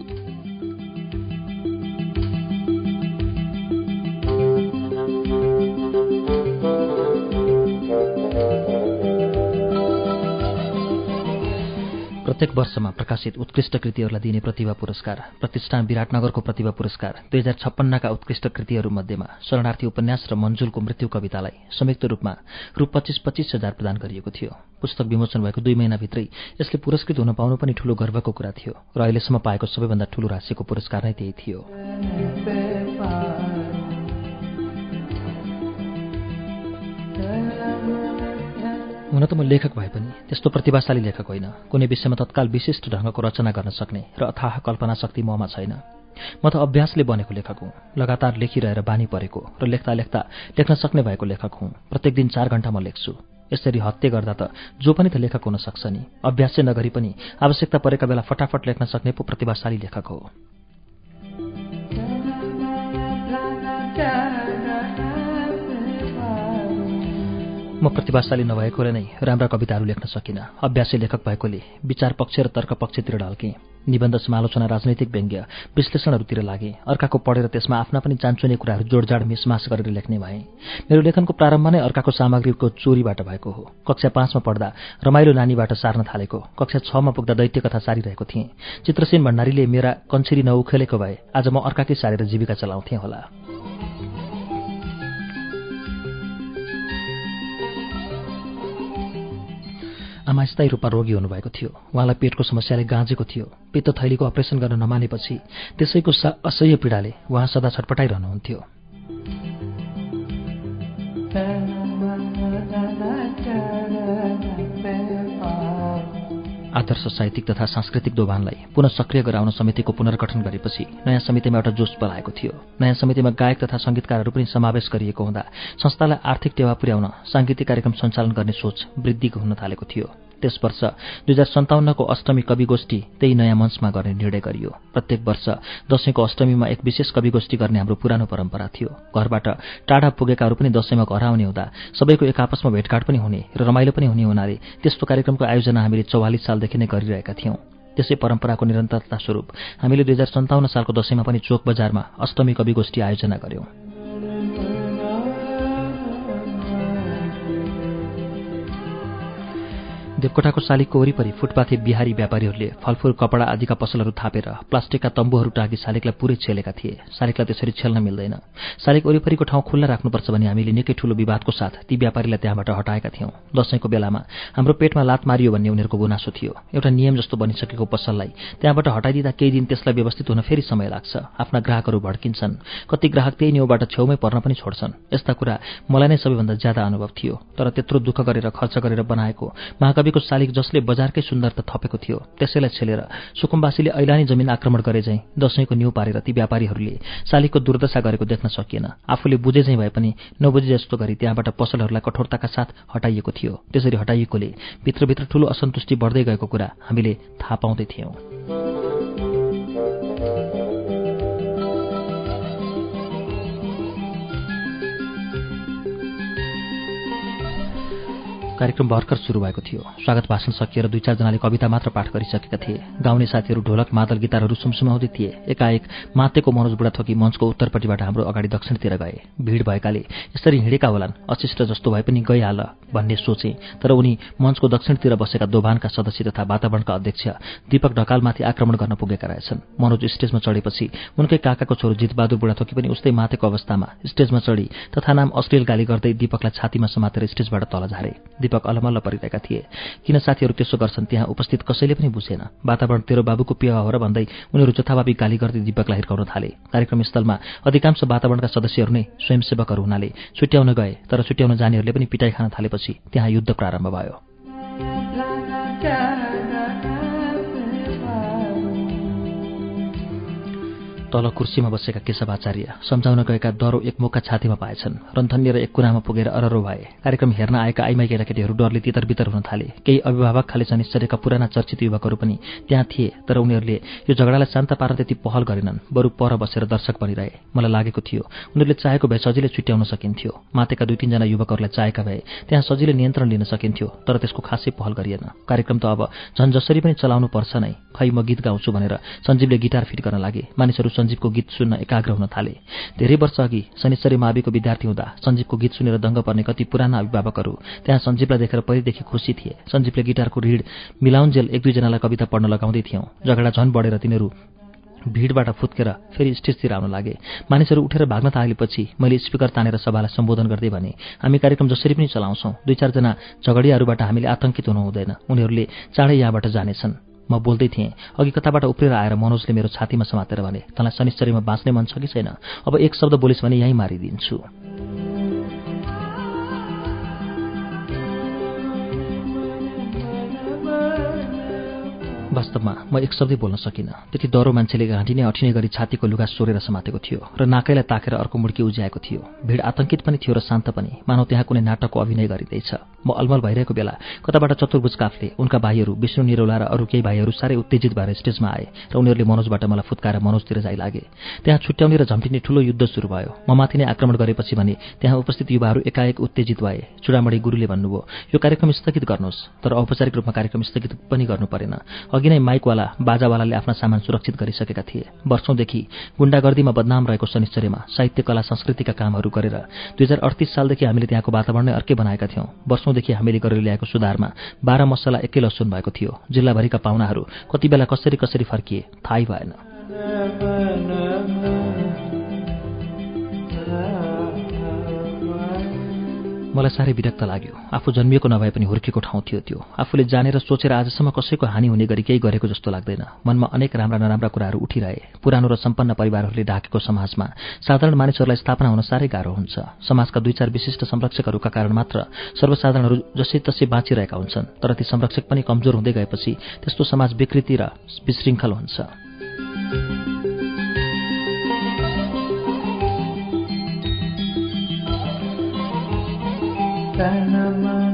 प्रत्येक वर्षमा प्रकाशित उत्कृष्ट कृतिहरूलाई दिने प्रतिभा पुरस्कार प्रतिष्ठान विराटनगरको प्रतिभा पुरस्कार दुई हजार छप्पन्नका उत्कृष्ट कृतिहरूमध्येमा शरणार्थी उपन्यास र मन्जुलको मृत्यु कवितालाई संयुक्त रूपमा रु. पच्चिस पच्चिस हजार प्रदान गरिएको थियो। पुस्तक विमोचन भएको दुई महिनाभित्रै यसले पुरस्कृत हुन पाउनु पनि ठूलो गर्वको कुरा थियो र अहिलेसम्म पाएको सबैभन्दा ठूलो राशिको पुरस्कार नै त्यही थियो। हुन त म लेखक भए पनि त्यस्तो प्रतिभाशाली लेखक होइन। कुनै विषयमा तत्काल विशिष्ट ढङ्गको रचना गर्न सक्ने र अथाह कल्पना शक्ति ममा छैन। म त अभ्यासले बनेको लेखक हुँ। लगातार लेखिरहेर बानी परेको र लेख्दा लेख्दा लेख्न सक्ने भएको लेखक हुँ। प्रत्येक दिन चार घण्टा म लेख्छु। यसरी हत्ते गर्दा त जो पनि त लेखक हुन सक्छ नि। अभ्यासै नगरी पनि आवश्यकता परेका बेला फटाफट लेख्न सक्ने पो प्रतिभाशाली लेखक हो। म प्रतिभाशाली नभएकोले नै राम्रा कविताहरू लेख्न सकिनँ। अभ्यासी लेखक भएकोले विचार पक्ष र तर्क पक्षतिर ढल्केँ। निबन्ध समालोचना राजनैतिक व्यङ्ग्य विश्लेषणहरूतिर लागे। अर्काको पढेर त्यसमा आफ्ना पनि चान्चुने कुराहरू जोडजाड मिसमास गरेर लेख्ने भए। मेरो लेखनको प्रारम्भ नै अर्काको सामग्रीको चोरीबाट भएको हो। कक्षा पाँचमा पढ्दा रमाइलो नानीबाट सार्न थालेको। कक्षा छमा पुग्दा दैत्य कथा सारिरहेको थिएँ। चित्रसेन भण्डारीले मेरा कन्छेरी नउखेलेको भए आज म अर्काकै सारेर जीविका चलाउँथेँ होला। आमा स्थायी रूपमा रोगी हुनुभएको थियो। उहाँलाई पेटको समस्याले गाँजेको थियो। पित्त थैलीको अपरेसन गर्न नमानेपछि त्यसैको असह्य पीडाले उहाँ सदा छटपटाइरहनुहुन्थ्यो। आदर्श साहित्यिक तथा सांस्कृतिक दोभानलाई पुनः सक्रिय गराउन समितिको पुनर्गठन गरेपछि नयाँ समितिमा एउटा जोस पलाएको थियो। नयाँ समितिमा गायक तथा संगीतकारहरू पनि समावेश गरिएको हुँदा संस्थालाई आर्थिक टेवा पुर्याउन सांगीतिक कार्यक्रम सञ्चालन गर्ने सोच वृद्धि हुन थालेको थियो। त्यस वर्ष दुई हजार सन्ताउन्नको अष्टमी कवि गोष्ठी त्यही नयाँ मञ्चमा गर्ने निर्णय गरियो। प्रत्येक वर्ष दशैंको अष्टमीमा एक विशेष कवि गोष्ठी गर्ने हाम्रो पुरानो परम्परा थियो। घरबाट टाढा पुगेकाहरू पनि दशैंमा घर आउने हुँदा सबैको एक आपसमा भेटघाट पनि हुने र रमाइलो पनि हुने हुनाले त्यस्तो कार्यक्रमको आयोजना हामीले चौवालिस सालदेखि नै गरिरहेका थियौं। त्यसै परम्पराको निरन्तरता स्वरूप हामीले दुई हजार सन्ताउन्न सालको दशैंमा पनि चोक बजारमा अष्टमी कवि गोष्ठी आयोजना गर्यौं। देवकोटाको शालिगको वरिपरि फुटपाथे बिहारी व्यापारीहरूले फलफूल कपडा आदिका पसलहरू थापेर प्लास्टिकका तम्बुहरू टाँगी शालिगलाई पुरै छेलेका थिए। शालिगलाई त्यसरी छेल्न मिल्दैन। शालिग वरिपरिको ठाउँ खुल्ला राख्नुपर्छ भने हामीले निकै ठूलो विवादको साथ ती व्यापारीलाई त्यहाँबाट हटाएका थियौं। दशैंको बेलामा हाम्रो पेटमा लात मारियो भन्ने उनीहरूको गुनासो थियो। एउटा नियम जस्तो बनिसकेको पसललाई त्यहाँबाट हटाइदिँदा केही दिन त्यसलाई व्यवस्थित हुन फेरि समय लाग्छ। आफ्ना ग्राहकहरू भड्किन्छन्। कति ग्राहक त्यही न्युबाट छेउमै पर्न पनि छोड्छन्। यस्ता कुरा मलाई नै सबैभन्दा ज्यादा अनुभव थियो। तर त्यत्रो दुःख गरेर खर्च गरेर बनाएको महाकवि तपाईँको शालिग जसले बजारकै सुन्दरता थपेको थियो त्यसैलाई छेलेर सुकुम्बासीले ऐलानी जमिन आक्रमण गरे चाहिँ दशैंको न्यू पारेर ती व्यापारीहरूले शालिगको दुर्दशा गरेको देख्न सकिएन। आफूले बुझे चाहिँ भए पनि नबुझे जस्तो गरी त्यहाँबाट पसलहरूलाई कठोरताका साथ हटाइएको थियो। त्यसरी हटाइएकोले भित्रभित्र ठूलो असन्तुष्टि बढ्दै गएको कुरा हामीले थाहा पाउँदै थियौं। कार्यक्रम भर्खर सुरु भएको थियो। स्वागत भाषण सकिएर दुई चारजनाले कविता मात्र पाठ गरिसकेका थिए। गाउने साथीहरू ढोलक मादल गिटारहरू सुमसुमाउँदै थिए। एकाएक मातेको मनोज बुढाथोकी मञ्चको उत्तरपट्टिबाट हाम्रो अगाडि दक्षिणतिर गए। भिड भएकाले यसरी हिँडेका होलान् अशिष्ट जस्तो भए पनि गइहाल भन्ने सोचे तर उनी मञ्चको दक्षिणतिर बसेका दोभानका सदस्य तथा वातावरणका अध्यक्ष दीपक ढकालमाथि आक्रमण गर्न पुगेका रहेछन्। मनोज स्टेजमा चढेपछि उनकै काकाको छोरो जितबहादुर बुढाथोकी पनि उस्तै मातेको अवस्थामा स्टेजमा चढी तथा नाम अश्लील गाली गर्दै दीपकलाई छातीमा समातेर स्टेजबाट तल झारे। दीपक अलमल्ल परिरहेका थिए। किन साथीहरू त्यसो गर्छन्? त्यहाँ उपस्थित कसैले पनि बुझेन। वातावरण तेरो बाबुको पिवा हो र भन्दै उनीहरू जथाभावी गाली गर्दै दीपकलाई हिर्काउन थाले। कार्यक्रम स्थलमा अधिकांश वातावरणका सदस्यहरू नै स्वयंसेवकहरू हुनाले छुट्याउन गए तर छुट्याउन जानेहरूले पनि पिटाई खान थालेपछि त्यहाँ युद्ध प्रारम्भ भयो। तल कुर्सीमा बसेका केशवाचार्य सम्झाउन गएका डरो एक मुखका छातीमा पाएछन्। रन्थनिएर एक कुनामा पुगेर अररो भए। कार्यक्रम हेर्न आएका आइमाई केटाकेटीहरू डरले तितर बितर हुन थाले। केही अभिभावक खाले शनिश्चर्यका पुराना चर्चित युवकहरू पनि त्यहाँ थिए तर उनीहरूले यो झगडालाई शान्त पार्न त्यति पहल गरेनन्। बरु पर बसेर दर्शक बनिरहे। मलाई लागेको थियो उनीहरूले चाहेको भए सजिलै छुट्याउन सकिन्थ्यो। मातेका दुई तिनजना युवकहरूलाई चाहेका भए त्यहाँ सजिलै नियन्त्रण लिन सकिन्थ्यो तर त्यसको खासै पहल गरिएन। कार्यक्रम त अब झन् जसरी पनि चलाउनु पर्छ नै। खै म गीत गाउँछु भनेर सञ्जीवले गिटार फिट गर्न लागे। मानिसहरू सञ्जीवको गीत सुन्न एकाग्र हुन थाले। धेरै वर्ष अघि शनिश्चरी माविको विद्यार्थी हुँदा सञ्जीवको गीत सुनेर दङ्ग पर्ने कति पुराना अभिभावकहरू त्यहाँ सञ्जीवलाई देखेर पहिलेदेखि खुसी थिए। सञ्जीवले गिटारको ऋण मिलाउन्जेल एक दुईजनालाई कविता पढ्न लगाउँदै थियौँ। झगडा झन बढेर तिनीहरू भिडबाट फुत्केर फेरि स्टेजतिर आउन लागे। मानिसहरू उठेर भाग्न थालेपछि मैले स्पिकर तानेर सभालाई सम्बोधन गर्दै भने हामी कार्यक्रम जसरी पनि चलाउँछौँ दुई चारजना झगडियाहरूबाट हामीले आतंकित हुनु हुँदैन उनीहरूले चाँडै यहाँबाट जानेछन्। म बोल्दै थिएँ अघि कताबाट उफ्रेर आएर मनोजले मेरो छातीमा समातेर भने तँलाई शनिश्चरीमा बाँच्ने मन छ कि छैन? अब एक शब्द बोलिस् भने यहीँ मारिदिन्छु। वास्तवमा म एक शब्दै बोल्न सकिनँ। त्यति डह्रो मान्छेले घाँटी नै अठिने गरी छातीको लुगा सोरेर समातेको थियो र नाकैलाई ताकेर अर्को मुड्की उज्याएको थियो। भिड आतंकित पनि थियो र शान्त पनि। मानव त्यहाँ कुनै नाटकको अभिनय गरिँदैछ। म अलमल भइरहेको बेला कताबाट चतुर्भुज काफले उनका भाइहरू विष्णु निरौला र अरू केही भाइहरू साह्रै उत्तेजित भएर स्टेजमा आए र उनीहरूले मनोजबाट मलाई फुत्काएर मनोजतिर जाइ लागे। त्यहाँ छुट्याउने र झम्टिने ठूलो युद्ध सुरु भयो। म माथि नै आक्रमण गरेपछि भने त्यहाँ उपस्थित युवाहरू एकाएक उत्तेजित भए। चुडामणी गुरुले भन्नुभयो यो कार्यक्रम स्थगित गर्नुहोस् तर औपचारिक रूपमा कार्यक्रम स्थगित पनि गर्नु परेन। अघि नै माइकवाला बाजावालाले आफ्ना सामान सुरक्षित गरिसकेका थिए। वर्षौंदेखि गुण्डागर्दीमा बदनाम रहेको शनिश्चर्यमा साहित्य कला संस्कृतिका कामहरू गरेर दुई हजार अडतिस सालदेखि हामीले त्यहाँको वातावरण नै अर्कै बनाएका थियौं। वर्षौंदेखि हामीले गरेर ल्याएको सुधारमा बाह्र मसला एकै लसुन भएको थियो। जिल्लाभरिका पाहुनाहरू कति बेला कसरी कसरी फर्किए थाहै भएन। मलाई साह्रै विरक्त लाग्यो। आफू जन्मिएको नभए पनि हुर्केको ठाउँ थियो त्यो। आफूले जानेर सोचेर आजसम्म कसैको हानि हुने गरी केही गरेको जस्तो लाग्दैन। मनमा अनेक राम्रा नराम्रा कुराहरू उठिरहे। पुरानो र सम्पन्न परिवारहरूले ढाकेको समाजमा साधारण मानिसहरूलाई स्थापना हुन साह्रै गाह्रो हुन्छ। समाजका दुई चार विशिष्ट संरक्षकहरूका कारण मात्र सर्वसाधारणहरू जसै तसै बाँचिरहेका हुन्छन् तर ती संरक्षक पनि कमजोर हुँदै गएपछि त्यस्तो समाज विकृति र विशृङ्खल हुन्छ। tanamah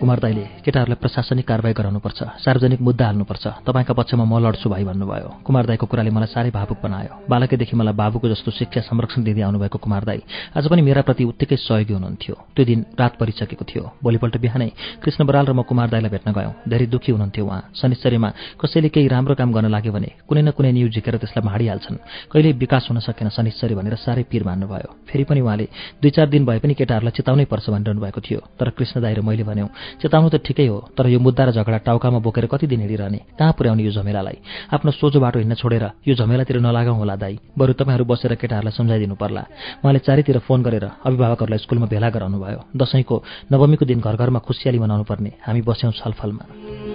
कुमार दाईले केटाहरूलाई प्रशासनिक कारवाही गराउनुपर्छ सार्वजनिक मुद्दा हाल्नुपर्छ। तपाईँका पक्षमा म लड्छु भाइ भन्नुभयो। कुमार दाईको कुराले मलाई साह्रै भावुक बनायो। बालकैदेखि मलाई बाबुको जस्तो शिक्षा संरक्षण दिँदै आउनुभएको कुमार दाई आज पनि मेरा प्रति उत्तिकै सहयोगी हुनुहुन्थ्यो। त्यो दिन रात परिसकेको थियो। भोलिपल्ट बिहानै कृष्ण बराल र म कुमार दाईलाई भेट्न गयौँ। धेरै दुःखी हुनुहुन्थ्यो उहाँ। शनिश्चर्यमा कसैले केही राम्रो काम गर्न लाग्यो भने कुनै न कुनै न्युज झिकेर त्यसलाई माडिहाल्छन्। कहिले विकास हुन सकेन शनिश्चर्य भनेर साह्रै पिर मान्नुभयो। फेरि पनि उहाँले दुई चार दिन भए पनि केटाहरूलाई चेताउनै पर्छ भनिरहनु भएको थियो। तर कृष्ण दाई र मैले भन्यौँ चेताउनु त ठिकै हो तर यो मुद्दा र झगडा टाउकामा बोकेर कति दिन हिँडिरहने? कहाँ पुर्याउने यो झमेलालाई? आफ्नो सोझो बाटो हिँड्न छोडेर यो झमेलातिर नलागौँ होला दाई। बरु तपाईँहरू बसेर केटाहरूलाई सम्झाइदिनु पर्ला। उहाँले चारैतिर फोन गरेर अभिभावकहरूलाई स्कुलमा भेला गराउनु भयो दसैँको नवमीको दिन घर घरमा खुसियाली मनाउनु पर्ने। हामी बस्यौँ छलफलमा।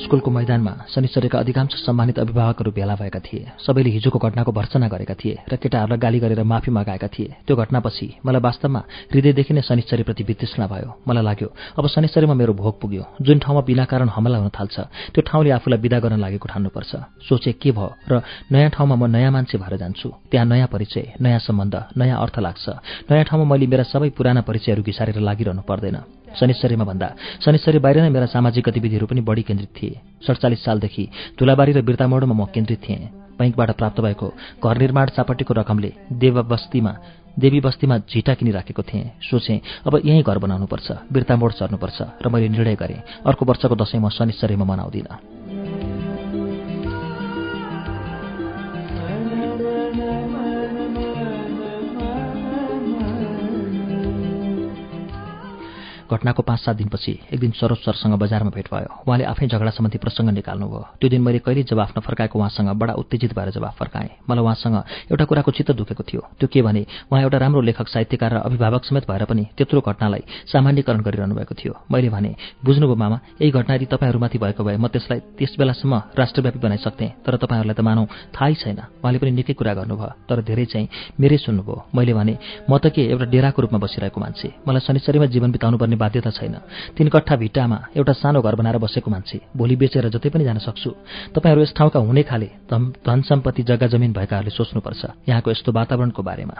स्कुलको मैदानमा शनिश्चर्यका अधिकांश सम्मानित अभिभावकहरू भेला भएका थिए। सबैले हिजोको घटनाको भर्सना गरेका थिए र केटाहरूलाई गाली गरेर माफी मगाएका थिए। त्यो घटनापछि मलाई वास्तवमा हृदयदेखि नै शनिश्चर्यप्रति वितृष्णा भयो। मलाई लाग्यो अब शनिश्चर्यमा मेरो भोग पुग्यो। जुन ठाउँमा बिना कारण हमला हुन थाल्छ त्यो ठाउँले आफूलाई विदा गर्न लागेको ठान्नुपर्छ। सोचे के भयो र नयाँ ठाउँमा म नयाँ मान्छे भएर जान्छु। त्यहाँ नयाँ परिचय नयाँ सम्बन्ध नयाँ अर्थ लाग्छ। नयाँ ठाउँमा मैले मेरा सबै पुराना परिचयहरू घिसारेर लागिरहनु पर्दैन। शनिश्चरीमा भन्दा शनिश्चरी बाहिर नै मेरा सामाजिक गतिविधिहरू पनि बढी केन्द्रित थिए। सडचालिस सालदेखि धुलाबारी र बिर्तामोडमा म केन्द्रित थिएँ। बैङ्कबाट प्राप्त भएको घर निर्माण चापटीको रकमले देवबस्तीमा देवी बस्तीमा झिटा किनिराखेको थिएँ। सोचेँ अब यहीँ घर बनाउनुपर्छ बिर्तामोड चर्नुपर्छ र मैले निर्णय गरेँ अर्को वर्षको दसैँ म शनिश्चरीमा मनाउँदिनँ। घटनाको पाँच सात दिनपछि एक दिन सरोज सरसँग बजारमा भेट भयो। उहाँले आफै झगडा सम्बन्धी प्रसङ्ग निकाल्नुभयो। त्यो दिन मैले कहिले जवाफ नफर्काएको उहाँसँग बडा उत्तेजित भएर जवाफ फर्काएँ। मलाई उहाँसँग एउटा कुराको चित्त दुखेको थियो। त्यो के भने उहाँ एउटा राम्रो लेखक साहित्यकार र अभिभावक समेत भएर पनि त्यत्रो घटनालाई सामान्यकरण गरिरहनु भएको थियो। मैले भने बुझ्नुभयो मामा यही घटना यदि तपाईँहरूमाथि भएको भए म त्यसलाई त्यस बेलासम्म राष्ट्रव्यापी बनाइसक्थेँ। तर तपाईँहरूलाई त मानौ थाहै छैन। उहाँले पनि निकै कुरा गर्नुभयो। तर धेरै चाहिँ मेरै सुन्नुभयो। मैले भने म त के एउटा डेराको रूपमा बसिरहेको मान्छे। मलाई शनिश्चरीमा जीवन बिताउनु पर्ने बाध्यता छैन। तीन कट्ठा भिट्टामा एउटा सानो घर बनाएर बसेको मान्छे। भोलि बेचेर जतै पनि जान सक्छु। तपाईँहरू यस ठाउँका हुने खाले धन सम्पत्ति जग्गा जमिन भएकाहरूले सोच्नुपर्छ। यहाँको यस्तो वातावरणको बारेमा।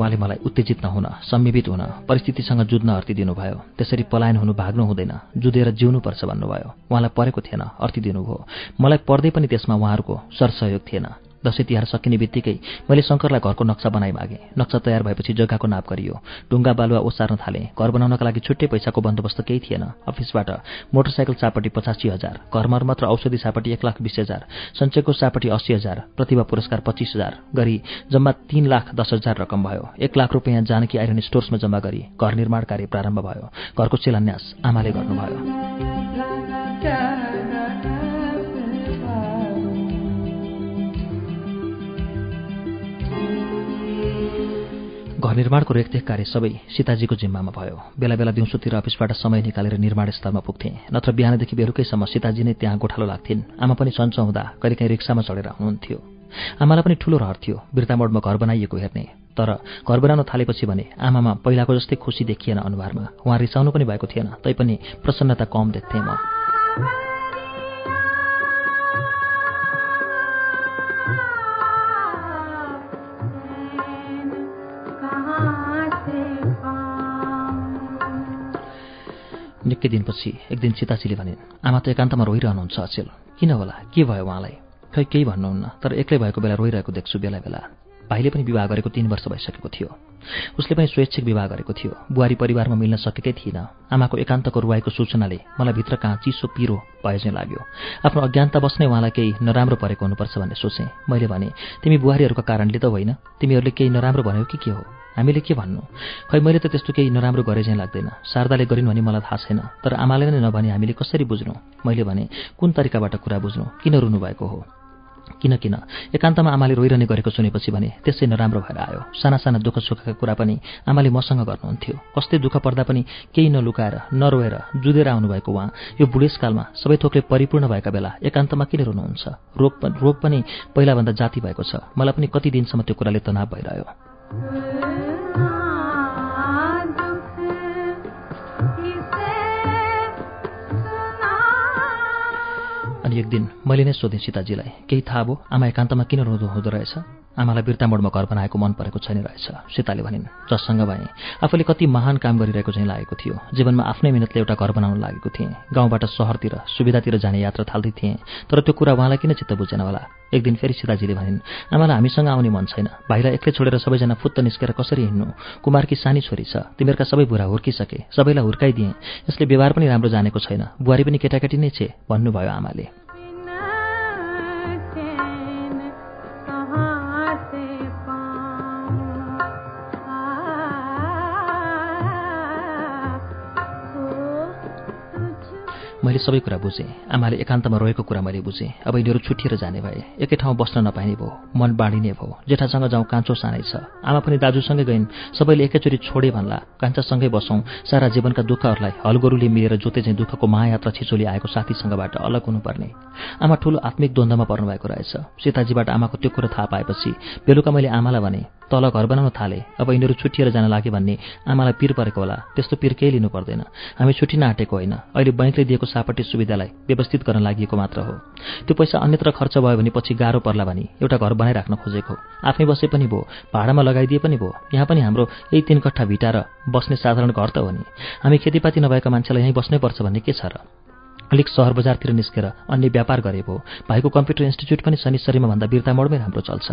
उहाँले मलाई उत्तेजित नहुन सम्मिवित हुन परिस्थितिसँग जुझ्न अर्थी दिनुभयो त्यसरी पलायन हुनु भाग्नु हुँदैन जुधेर जिउनुपर्छ भन्नुभयो। उहाँलाई परेको थिएन अर्थी दिनुभयो मलाई पर्दै पनि त्यसमा उहाँहरूको सरसहयोग थिएन। दसैँ तिहार सकिने बित्तिकै मैले शङ्करलाई घरको नक्सा बनाइ मागेँ। नक्सा तयार भएपछि जग्गाको नाप गरियो। ढुङ्गा बालुवा ओसार्न थालेँ। घर बनाउनका लागि छुट्टै पैसाको बन्दोबस्त केही थिएन। अफिसबाट मोटरसाइकल चापटी पचासी हजार घर मर्मत र औषधि सापटी एक लाख बिस हजार सञ्चयको सापटी अस्सी हजार प्रतिभा पुरस्कार पच्चिस हजार गरी जम्मा तीन लाख दस हजार रकम भयो। एक लाख रुपियाँ जानकी आइरन स्टोर्समा जम्मा गरी घर निर्माण कार्य प्रारम्भ भयो। घरको शिलान्यास आमाले गर्नुभयो। घर निर्माणको रेखदेख कार्य सबै सीताजीको जिम्मामा भयो। बेला बेला दिउँसोतिर अफिसबाट समय निकालेर निर्माण स्थलमा पुग्थेँ। नत्र बिहानदेखि बेलुकैसम्म सीताजी नै त्यहाँ गोठालो लाग्थिन्। आमा पनि सन्च हुँदा कहिलेकाहीँ रिक्सामा चढेर आउनुहुन्थ्यो आमालाई पनि ठूलो रहर थियो। बिर्तामोडमा घर बनाइएको हेर्ने। तर घर बनाउन थालेपछि भने आमामा पहिलाको जस्तै खुसी देखिएन अनुहारमा। उहाँ रिसाउनु पनि भएको थिएन। तैपनि प्रसन्नता कम देख्थेँ म। निकै दिनपछि एक दिन सीताजीले भनिन् आमा त एकान्तमा रोइरहनुहुन्छ अचेल। किन होला? के भयो उहाँलाई? खै केही भन्नुहुन्न तर एक्लै भएको बेला रोइरहेको देख्छु बेला बेला। भाइले पनि विवाह गरेको तीन वर्ष भइसकेको थियो। उसले पनि स्वेच्छिक विवाह गरेको थियो। बुहारी परिवारमा मिल्न सकेकै थिएन। आमाको एकान्तको रुवाईको सूचनाले मलाई भित्र कहाँ चिसो पिरो भए चाहिँ लाग्यो। आफ्नो अज्ञानता बस्नै उहाँलाई केही नराम्रो परेको हुनुपर्छ भन्ने सोचेँ। मैले भने तिमी बुहारीहरूको कारणले त होइन। तिमीहरूले केही नराम्रो भन्यौ कि के हो? हामीले के भन्नु? खै मैले त त्यस्तो केही नराम्रो गरे चाहिँ लाग्दैन। शारदाले गरिन् भने मलाई थाहा छैन तर आमाले नै नभने हामीले कसरी बुझ्नु? मैले भने कुन तरिकाबाट कुरा बुझ्नु? किन रुनु भएको हो? किन किन? एकान्तमा आमाले रोइरहने गरेको सुनेपछि भने त्यसै नराम्रो भएर आयो। साना साना दुःख सुखका कुरा पनि आमाले मसँग गर्नुहुन्थ्यो। कस्तै दुःख पर्दा पनि केही नलुकाएर नरोएर जुधेर आउनुभएको उहाँ। यो बुढेसकालमा सबै थोकले परिपूर्ण भएका बेला एकान्तमा किन रुनुहुन्छ? रोग रोग पनि पहिलाभन्दा जाति भएको छ। मलाई पनि कति दिनसम्म त्यो कुराले तनाव भइरह्यो। अनि एक दिन मैले नै सोधेँ सीताजीलाई केही थाहा भयो? आमा एकान्तमा किन रुँदो हुँदो रहेछ? आमालाई बिर्ता मोडमा घर बनाएको मन परेको छैन रहेछ। सीताले भनिन् जससँग भएँ। आफूले कति महान काम गरिरहेको चाहिँ लागेको थियो। जीवनमा आफ्नै मिहिनेतले एउटा घर बनाउन लागेको थिएँ। गाउँबाट सहरतिर सुविधातिर जाने यात्रा थाल्दै थिएँ। तर त्यो कुरा उहाँलाई किन चित्त बुझेन होला? एक दिन फेरि सीताजीले भनिन् आमालाई हामीसँग आउने मन छैन। भाइलाई एक्लै छोडेर सबैजना फुत्त निस्केर कसरी हिँड्नु? कुमारकी सानी छोरी छ। तिमीहरूका सबै बुढा हुर्किसके। सबैलाई हुर्काइदिएँ। यसले व्यवहार पनि राम्रो जानेको छैन। बुहारी पनि केटाकेटी नै छे। भन्नुभयो आमाले। मैले सबै कुरा बुझेँ। आमाले एकान्तमा रहेको कुरा मैले बुझेँ। अब यिनीहरू छुट्टिएर जाने भए एकै ठाउँ बस्न नपाइने भयो मन बाँडिने भयो जेठासँग जाउँ कान्छो सानै छ। आमा पनि दाजुसँगै गइन्। सबैले एकैचोटि छोडे भन्ला कान्छासँगै बसौँ। सारा जीवनका दुःखहरूलाई हलगोरुले मिलेर जोते चाहिँ दुःखको महायात्रा छिचोली आएको साथीसँगबाट अलग हुनुपर्ने। आमा ठुलो आत्मिक द्वन्द्वमा पर्नुभएको रहेछ। सीताजीबाट आमाको त्यो कुरो थाहा पाएपछि बेलुका मैले आमालाई भने तल घर बनाउन थाले। अब यिनीहरू छुट्टिएर जान लागे भन्ने आमालाई पिर परेको होला। त्यस्तो पिर केही लिनु पर्दैन हामी छुट्टिन आँटेको होइन। अहिले बैङ्कले दिएको सापट्टि सुविधालाई व्यवस्थित गर्न लागि मात्र हो। त्यो पैसा अन्यत्र खर्च भयो भने पछि गाह्रो पर्ला भने एउटा घर बनाइराख्न खोजेको आफै बसे पनि भयो भाडामा लगाइदिए पनि भयो यहाँ पनि हाम्रो यही तिन कट्ठा भिटाएर बस्ने साधारण घर त हो नि। हामी खेतीपाती नभएका मान्छेलाई यहीँ बस्नै पर्छ भन्ने के छ र? अलिक सहर बजारतिर निस्केर अन्य व्यापार गरे भयो भाइको कम्प्युटर इन्स्टिच्युट पनि शनिश्चरीमा भन्दा बिर्ता मोडमै राम्रो चल्छ।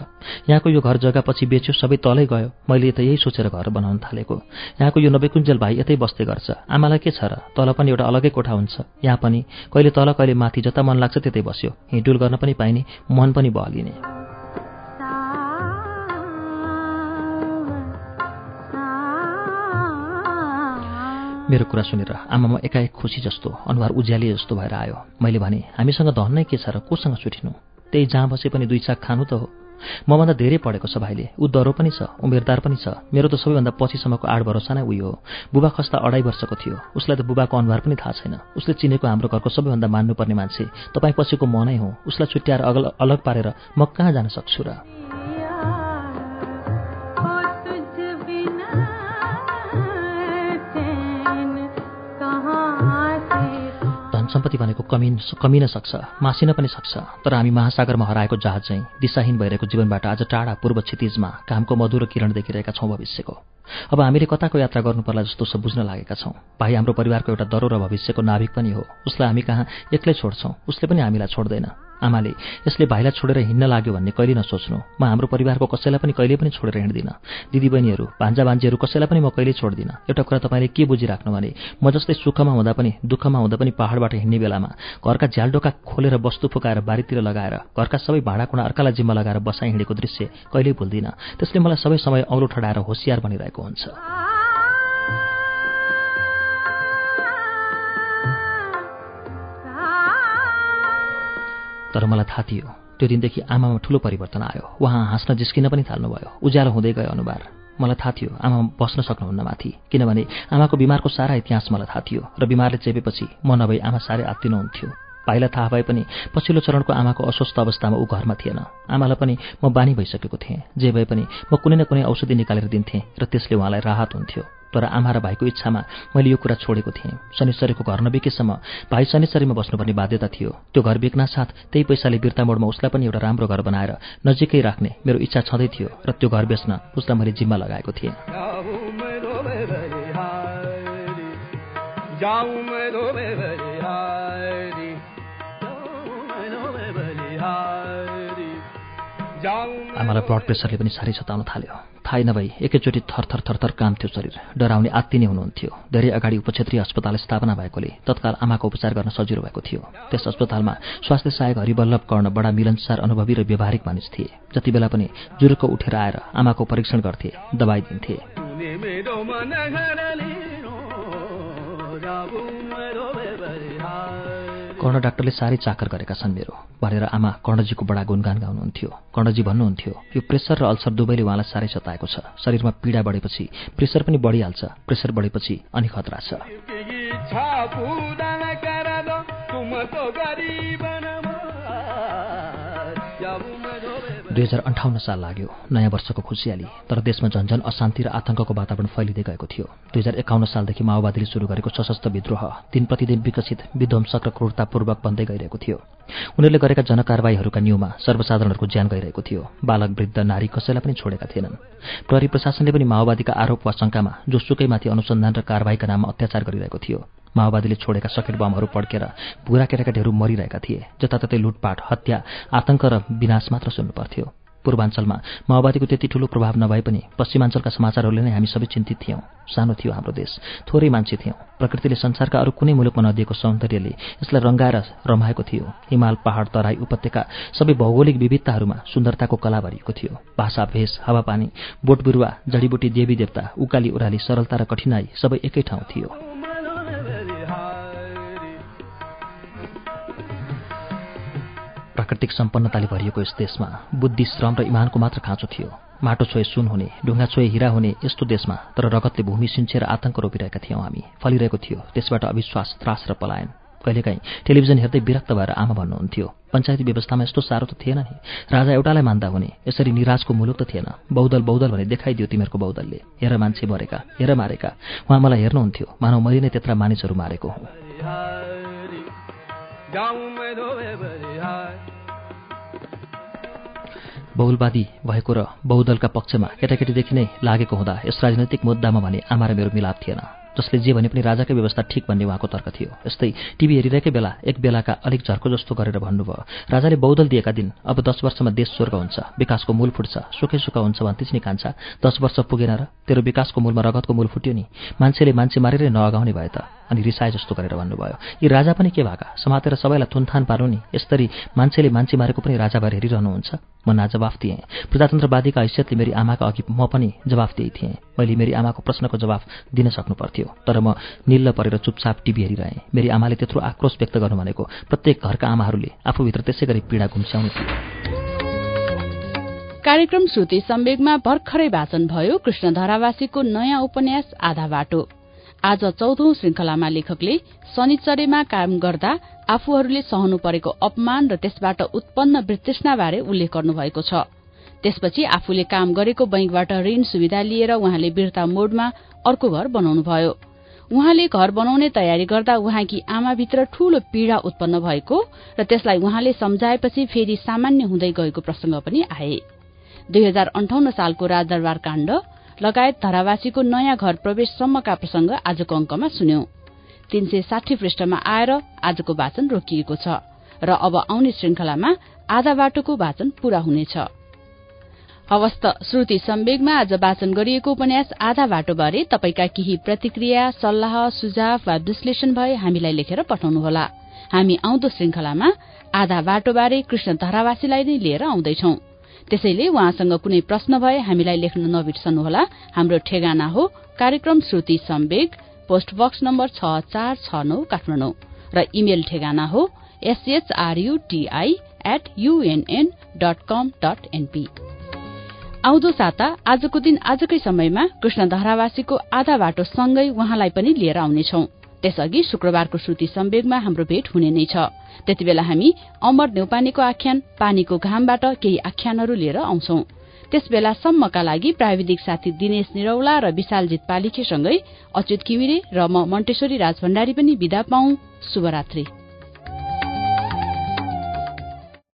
यहाँको यो घर जग्गा पछि बेच्यो सबै तलै गयो। मैले त यही सोचेर घर बनाउन थालेको। यहाँको यो नवेकुञ्जल भाइ यतै बस्दै गर्छ। आमालाई के छ र? तल पनि एउटा अलगै कोठा हुन्छ। यहाँ पनि कहिले तल कहिले माथि जता मन लाग्छ त्यतै बस्यो। हिँडुल गर्न पनि पाइने मन पनि बहलिने मेरो कुरा सुनेर आमामा एकाएक खुसी जस्तो अनुहार उज्याले जस्तो भएर आयो। मैले भने हामीसँग धन नै के छ र कोसँग छुटिनु त्यही जहाँ बसे पनि दुई चाक खानु त हो। मभन्दा धेरै पढेको छ भाइले। ऊ दरो पनि छ उमेरदार पनि छ। मेरो त सबैभन्दा पछिसम्मको आठ भरोसा नै उयो हो। बुबा खस्ता अढाई वर्षको थियो। उसलाई त बुबाको अनुहार पनि थाहा छैन। उसले चिनेको हाम्रो घरको सबैभन्दा मान्नुपर्ने मान्छे। तपाईँ पछिको म नै हो। उसलाई छुट्याएर अलग पारेर म कहाँ जान सक्छु र? Sounds. सम्पत्ति भनेको कमिन कमिन सक्छ मासिन पनि सक्छ। तर हामी महासागरमा हराएको जहाज चाहिँ दिशाहीन भइरहेको जीवनबाट आज टाढा पूर्व क्षितिजमा कामको मधुरो किरण देखिरहेका छौँ भविष्यको। अब हामीले कताको यात्रा गर्नु पर्ला जस्तो सब बुझ्न लागेका छौँ। भाइ हाम्रो परिवारको एउटा दरो र भविष्यको नाभिक पनि हो। उसलाई हामी कहाँ एक्लै छोड्छौँ? उसले पनि हामीलाई छोड्दैन। आमाले यसले भाइलाई छोडेर हिँड्न लाग्यो भन्ने कहिले नसोच्नु। म हाम्रो परिवारको कसैलाई पनि कहिले पनि छोडेर हिँड्दिनँ। दिदीबहिनीहरू भान्जा भान्जीहरू कसैलाई पनि म कहिले छोड्दिनँ? एउटा कुरा तपाईँले के बुझिराख्नु भने म जस्तै सुखमा हुँदा पनि दुःखमा हुँदा पनि पहाडबाट हिँड्ने बेलामा घरका झ्यालडोका खोलेर वस्तु फुकाएर बारीतिर लगाएर घरका सबै भाँडाकुँडा अर्कालाई जिम्मा लगाएर बसाइ हिँडेको दृश्य कहिल्यै भुल्दिनँ। त्यसले मलाई सबै समय औलो ठडाएर होसियार बनिरहेको हुन्छ। तर मलाई थाहा थियो त्यो दिनदेखि आमामा ठुलो परिवर्तन आयो। उहाँ हाँस्न जिस्किन पनि थाल्नुभयो। उज्यालो हुँदै गयो अनुहार। मलाई थाहा थियो आमा बस्न सक्नुहुन्न माथि। किनभने आमाको बिमारको सारा इतिहास मलाई थाहा थियो र बिमारले चेपेपछि म नभई आमा साह्रै आत्तिनुहुन्थ्यो भाइलाई थाहा भए पनि पछिल्लो चरणको आमाको अस्वस्थ अवस्थामा ऊ घरमा थिएन। आमालाई पनि म बानी भइसकेको थिएँ। जे भए पनि म कुनै न कुनै औषधि निकालेर दिन्थेँ र त्यसले उहाँलाई राहत हुन्थ्यो। तर आमा र भाइको इच्छामा मैले यो कुरा छोडेको थिएँ। शनिश्चरीको घर नबिकेसम्म भाइ शनिश्चरीमा बस्नुपर्ने बाध्यता थियो। त्यो घर बिक्न साथ त्यही पैसाले बिर्ता मोडमा उसलाई पनि एउटा राम्रो घर बनाएर नजिकै राख्ने मेरो इच्छा छँदै थियो र त्यो घर बेच्न उसलाई मैले जिम्मा लगाएको थिएँ। आमालाई ब्लड प्रेसरले पनि साह्रै सताउन थाल्यो। थाहै नभई एकैचोटि थरथर थरथर काम थियो शरीर। डराउने आत्ति नै हुनुहुन्थ्यो। धेरै अगाडि उपक्षेत्रीय अस्पताल स्थापना भएकोले तत्काल आमाको उपचार गर्न सजिलो भएको थियो। त्यस अस्पतालमा स्वास्थ्य सहायक हरिवल्लभ कर्ण बडा मिलनसार अनुभवी र व्यवहारिक मानिस थिए। जति बेला पनि जुरुको उठेर आएर आमाको परीक्षण गर्थे दबाई दिन्थे। कर्ण डाक्टरले साह्रै चाकर गरेका छन् मेरो भनेर आमा कर्णजीको बडा गुणगान गाउनुहुन्थ्यो। कर्णजी भन्नुहुन्थ्यो यो प्रेसर र अल्सर दुवैले उहाँलाई साह्रै सताएको छ। शरीरमा पीडा बढेपछि प्रेसर पनि बढिहाल्छ प्रेसर बढेपछि अनि खतरा छ। दुई हजार अन्ठाउन्न साल लाग्यो। नयाँ वर्षको खुसियाली। तर देशमा झन्झन अशान्ति र आतंकको वातावरण फैलिँदै गएको थियो। दुई हजार एकाउन्न सालदेखि माओवादीले सुरु गरेको सशस्त्र विद्रोह दिन प्रतिदिन विकसित विध्वंसक र क्रूरतापूर्वक बन्दै गइरहेको थियो। उनीहरूले गरेका जनकारवाहीहरूका न्युमा सर्वसाधारणहरूको ज्यान गइरहेको थियो। बालक वृद्ध नारी कसैलाई पनि छोडेका थिएनन्। प्रहरी प्रशासनले पनि माओवादीका आरोप वा शङ्कामा जोसुकैमाथि अनुसन्धान र कारवाहीका नाममा अत्याचार गरिरहेको थियो। माओवादीले छोडेका सकेट बमहरू पड्केर बुढा केटाकेटीहरू मरिरहेका थिए। जताततै लुटपाट हत्या आतंक र विनाश मात्र सुन्नु पर्थ्यो। पूर्वाञ्चलमा माओवादीको त्यति ठूलो प्रभाव नभए पनि पश्चिमाञ्चलका समाचारहरूले नै हामी सबै चिन्तित थियौँ। सानो थियो हाम्रो देश थोरै मान्छे थियौँ। प्रकृतिले संसारका अरू कुनै मुलुकमा नदिएको सौन्दर्यले यसलाई रङ्गाएर रमाएको थियो। हिमाल पहाड तराई उपत्यका सबै भौगोलिक विविधताहरूमा सुन्दरताको कला भरिएको थियो। भाषा भेष हावापानी बोट बिरुवा जडीबुटी देवी देवता उकाली उराली सरलता र कठिनाई सबै एकै ठाउँ थियो। प्राकृतिक सम्पन्नताले भरिएको यस देशमा बुद्धि श्रम र इमानको मात्र खाँचो थियो। माटो छोए सुन हुने ढुङ्गा छोए हिरा हुने यस्तो देशमा तर रगतले भूमि सिन्चेर आतंक रोपिरहेका थियौँ हामी। फलिरहेको थियो त्यसबाट अविश्वास त्रास र पलायन। कहिलेकाहीँ टेलिभिजन हेर्दै विरक्त भएर आमा भन्नुहुन्थ्यो पञ्चायती व्यवस्थामा यस्तो साह्रो त थिएन नि। राजा एउटालाई मान्दा हुने यसरी निराजको मुलुक त थिएन। बौद्धल बौद्धल भने देखाइदियो तिमीहरूको बौद्धलले। हेर मान्छे मरेका हेर मारेका। उहाँ मलाई हेर्नुहुन्थ्यो मानव मैले नै त्यत्रा मानिसहरू मारेको हुँ। बहुलवादी भएको र बहुदलका पक्षमा केटाकेटीदेखि नै लागेको हुँदा यस राजनैतिक मुद्दामा भने आमा र मेरो मिलाप थिएन जसले जे भने पनि राजाकै व्यवस्था ठिक भन्ने उहाँको तर्क थियो। यस्तै टिभी हेरिरहेकै बेला एक बेलाका अलिक झर्को जस्तो गरेर भन्नुभयो राजाले बौद्धल दिएका दिन अब दस वर्षमा देश स्वर्ग हुन्छ विकासको मूल फुट्छ सुखै सुख हुन्छ भन्थिस् नि कान्छा दस वर्ष पुगेन र तेरो विकासको मूलमा रगतको मूल फुट्यो नि। मान्छेले मान्छे मारेरै नअगाउने भए त अनि रिसाए जस्तो गरेर भन्नुभयो। यी राजा पनि के भएका? समातेर सबैलाई थुनथान पार्नु नि यसरी मान्छेले मान्छे मारेको पनि राजा भएर हेरिरहनुहुन्छ? म ना जवाफ दिएँ प्रजातन्त्रवादीका हैसियतले मेरी आमाका अघि म पनि जवाफ दिए थिएँ। मैले मेरी आमाको प्रश्नको जवाफ दिन सक्नु पर्थ्यो तर म निल्ल परेर चुपचाप टिभी हेरिरहेँ। मेरी आमाले त्यत्रो आक्रोश व्यक्त गर्नु भनेको प्रत्येक घरका आमाहरूले आफूभित्र त्यसै गरी पीडा घुम्स्याउने थियो कार्यक्रम श्रुति सम्वेगमा भर्खरै वाचन भयो कृष्ण धरावासीको नयाँ उपन्यास आधा बाटो। आज चौधौं श्रृंखलामा लेखकले शनिचरेमा काम गर्दा आफूहरूले सहनु परेको अपमान र त्यसबाट उत्पन्न वृत्तृष्णाबारे उल्लेख गर्नुभएको छ। त्यसपछि आफूले काम गरेको बैंकबाट ऋण सुविधा लिएर उहाँले वीरता मोडमा अर्को घर बनाउनुभयो। उहाँले घर बनाउने तयारी गर्दा उहाँकी आमाभित्र ठूलो पीड़ा उत्पन्न भएको र त्यसलाई उहाँले सम्झाएपछि फेरि सामान्य हुँदै गएको प्रसंग पनि आए। दुई हजार अन्ठाउन्न सालको राजदरबार काण्ड लगायत धरावासीको नयाँ घर प्रवेशसम्मका प्रसंग आजको अंकमा सुन्यौं। तीन सय साठी पृष्ठमा आएर आजको वाचन रोकिएको छ र अब आउने श्रृंखलामा आधा बाटोको वाचन पूरा हुनेछ। हवस्त श्रुति सम्वेगमा आज वाचन गरिएको उपन्यास आधा बाटोबारे तपाईँका केही प्रतिक्रिया सल्लाह सुझाव वा विश्लेषण भए हामीलाई लेखेर पठाउनुहोला। हामी आउँदो श्रृंखलामा आधा बाटोबारे कृष्ण धरावासीलाई नै लिएर आउँदैछौं। त्यसैले उहाँसँग कुनै प्रश्न भए हामीलाई लेख्न नबिर्सनुहोला। हाम्रो ठेगाना हो कार्यक्रम Shruti Sambeg post box number छ चार छ नौ काठमाडौँ। र इमेल ठेगाना हो S H R U T I at UNN dot com dot NP आउँदो साता आजको दिन आजकै समयमा कृष्ण धारावासीको आधा बाटो सँगै उहाँलाई पनि लिएर आउनेछौ। त्यसअघि शुक्रबारको श्रुति सम्वेगमा हाम्रो भेट हुने नै छ। त्यति बेला हामी अमर नेउपानीको आख्यान पानीको घामबाट केही आख्यानहरू लिएर आउँछौ। त्यस बेलासम्मका लागि प्राविधिक साथी दिनेश निरौला र विशालजित पालिखेसँगै अच्युत किमिरे र म मण्टेश्वरी राजभण्डारी पनि विदा पाउ शुभरात्री।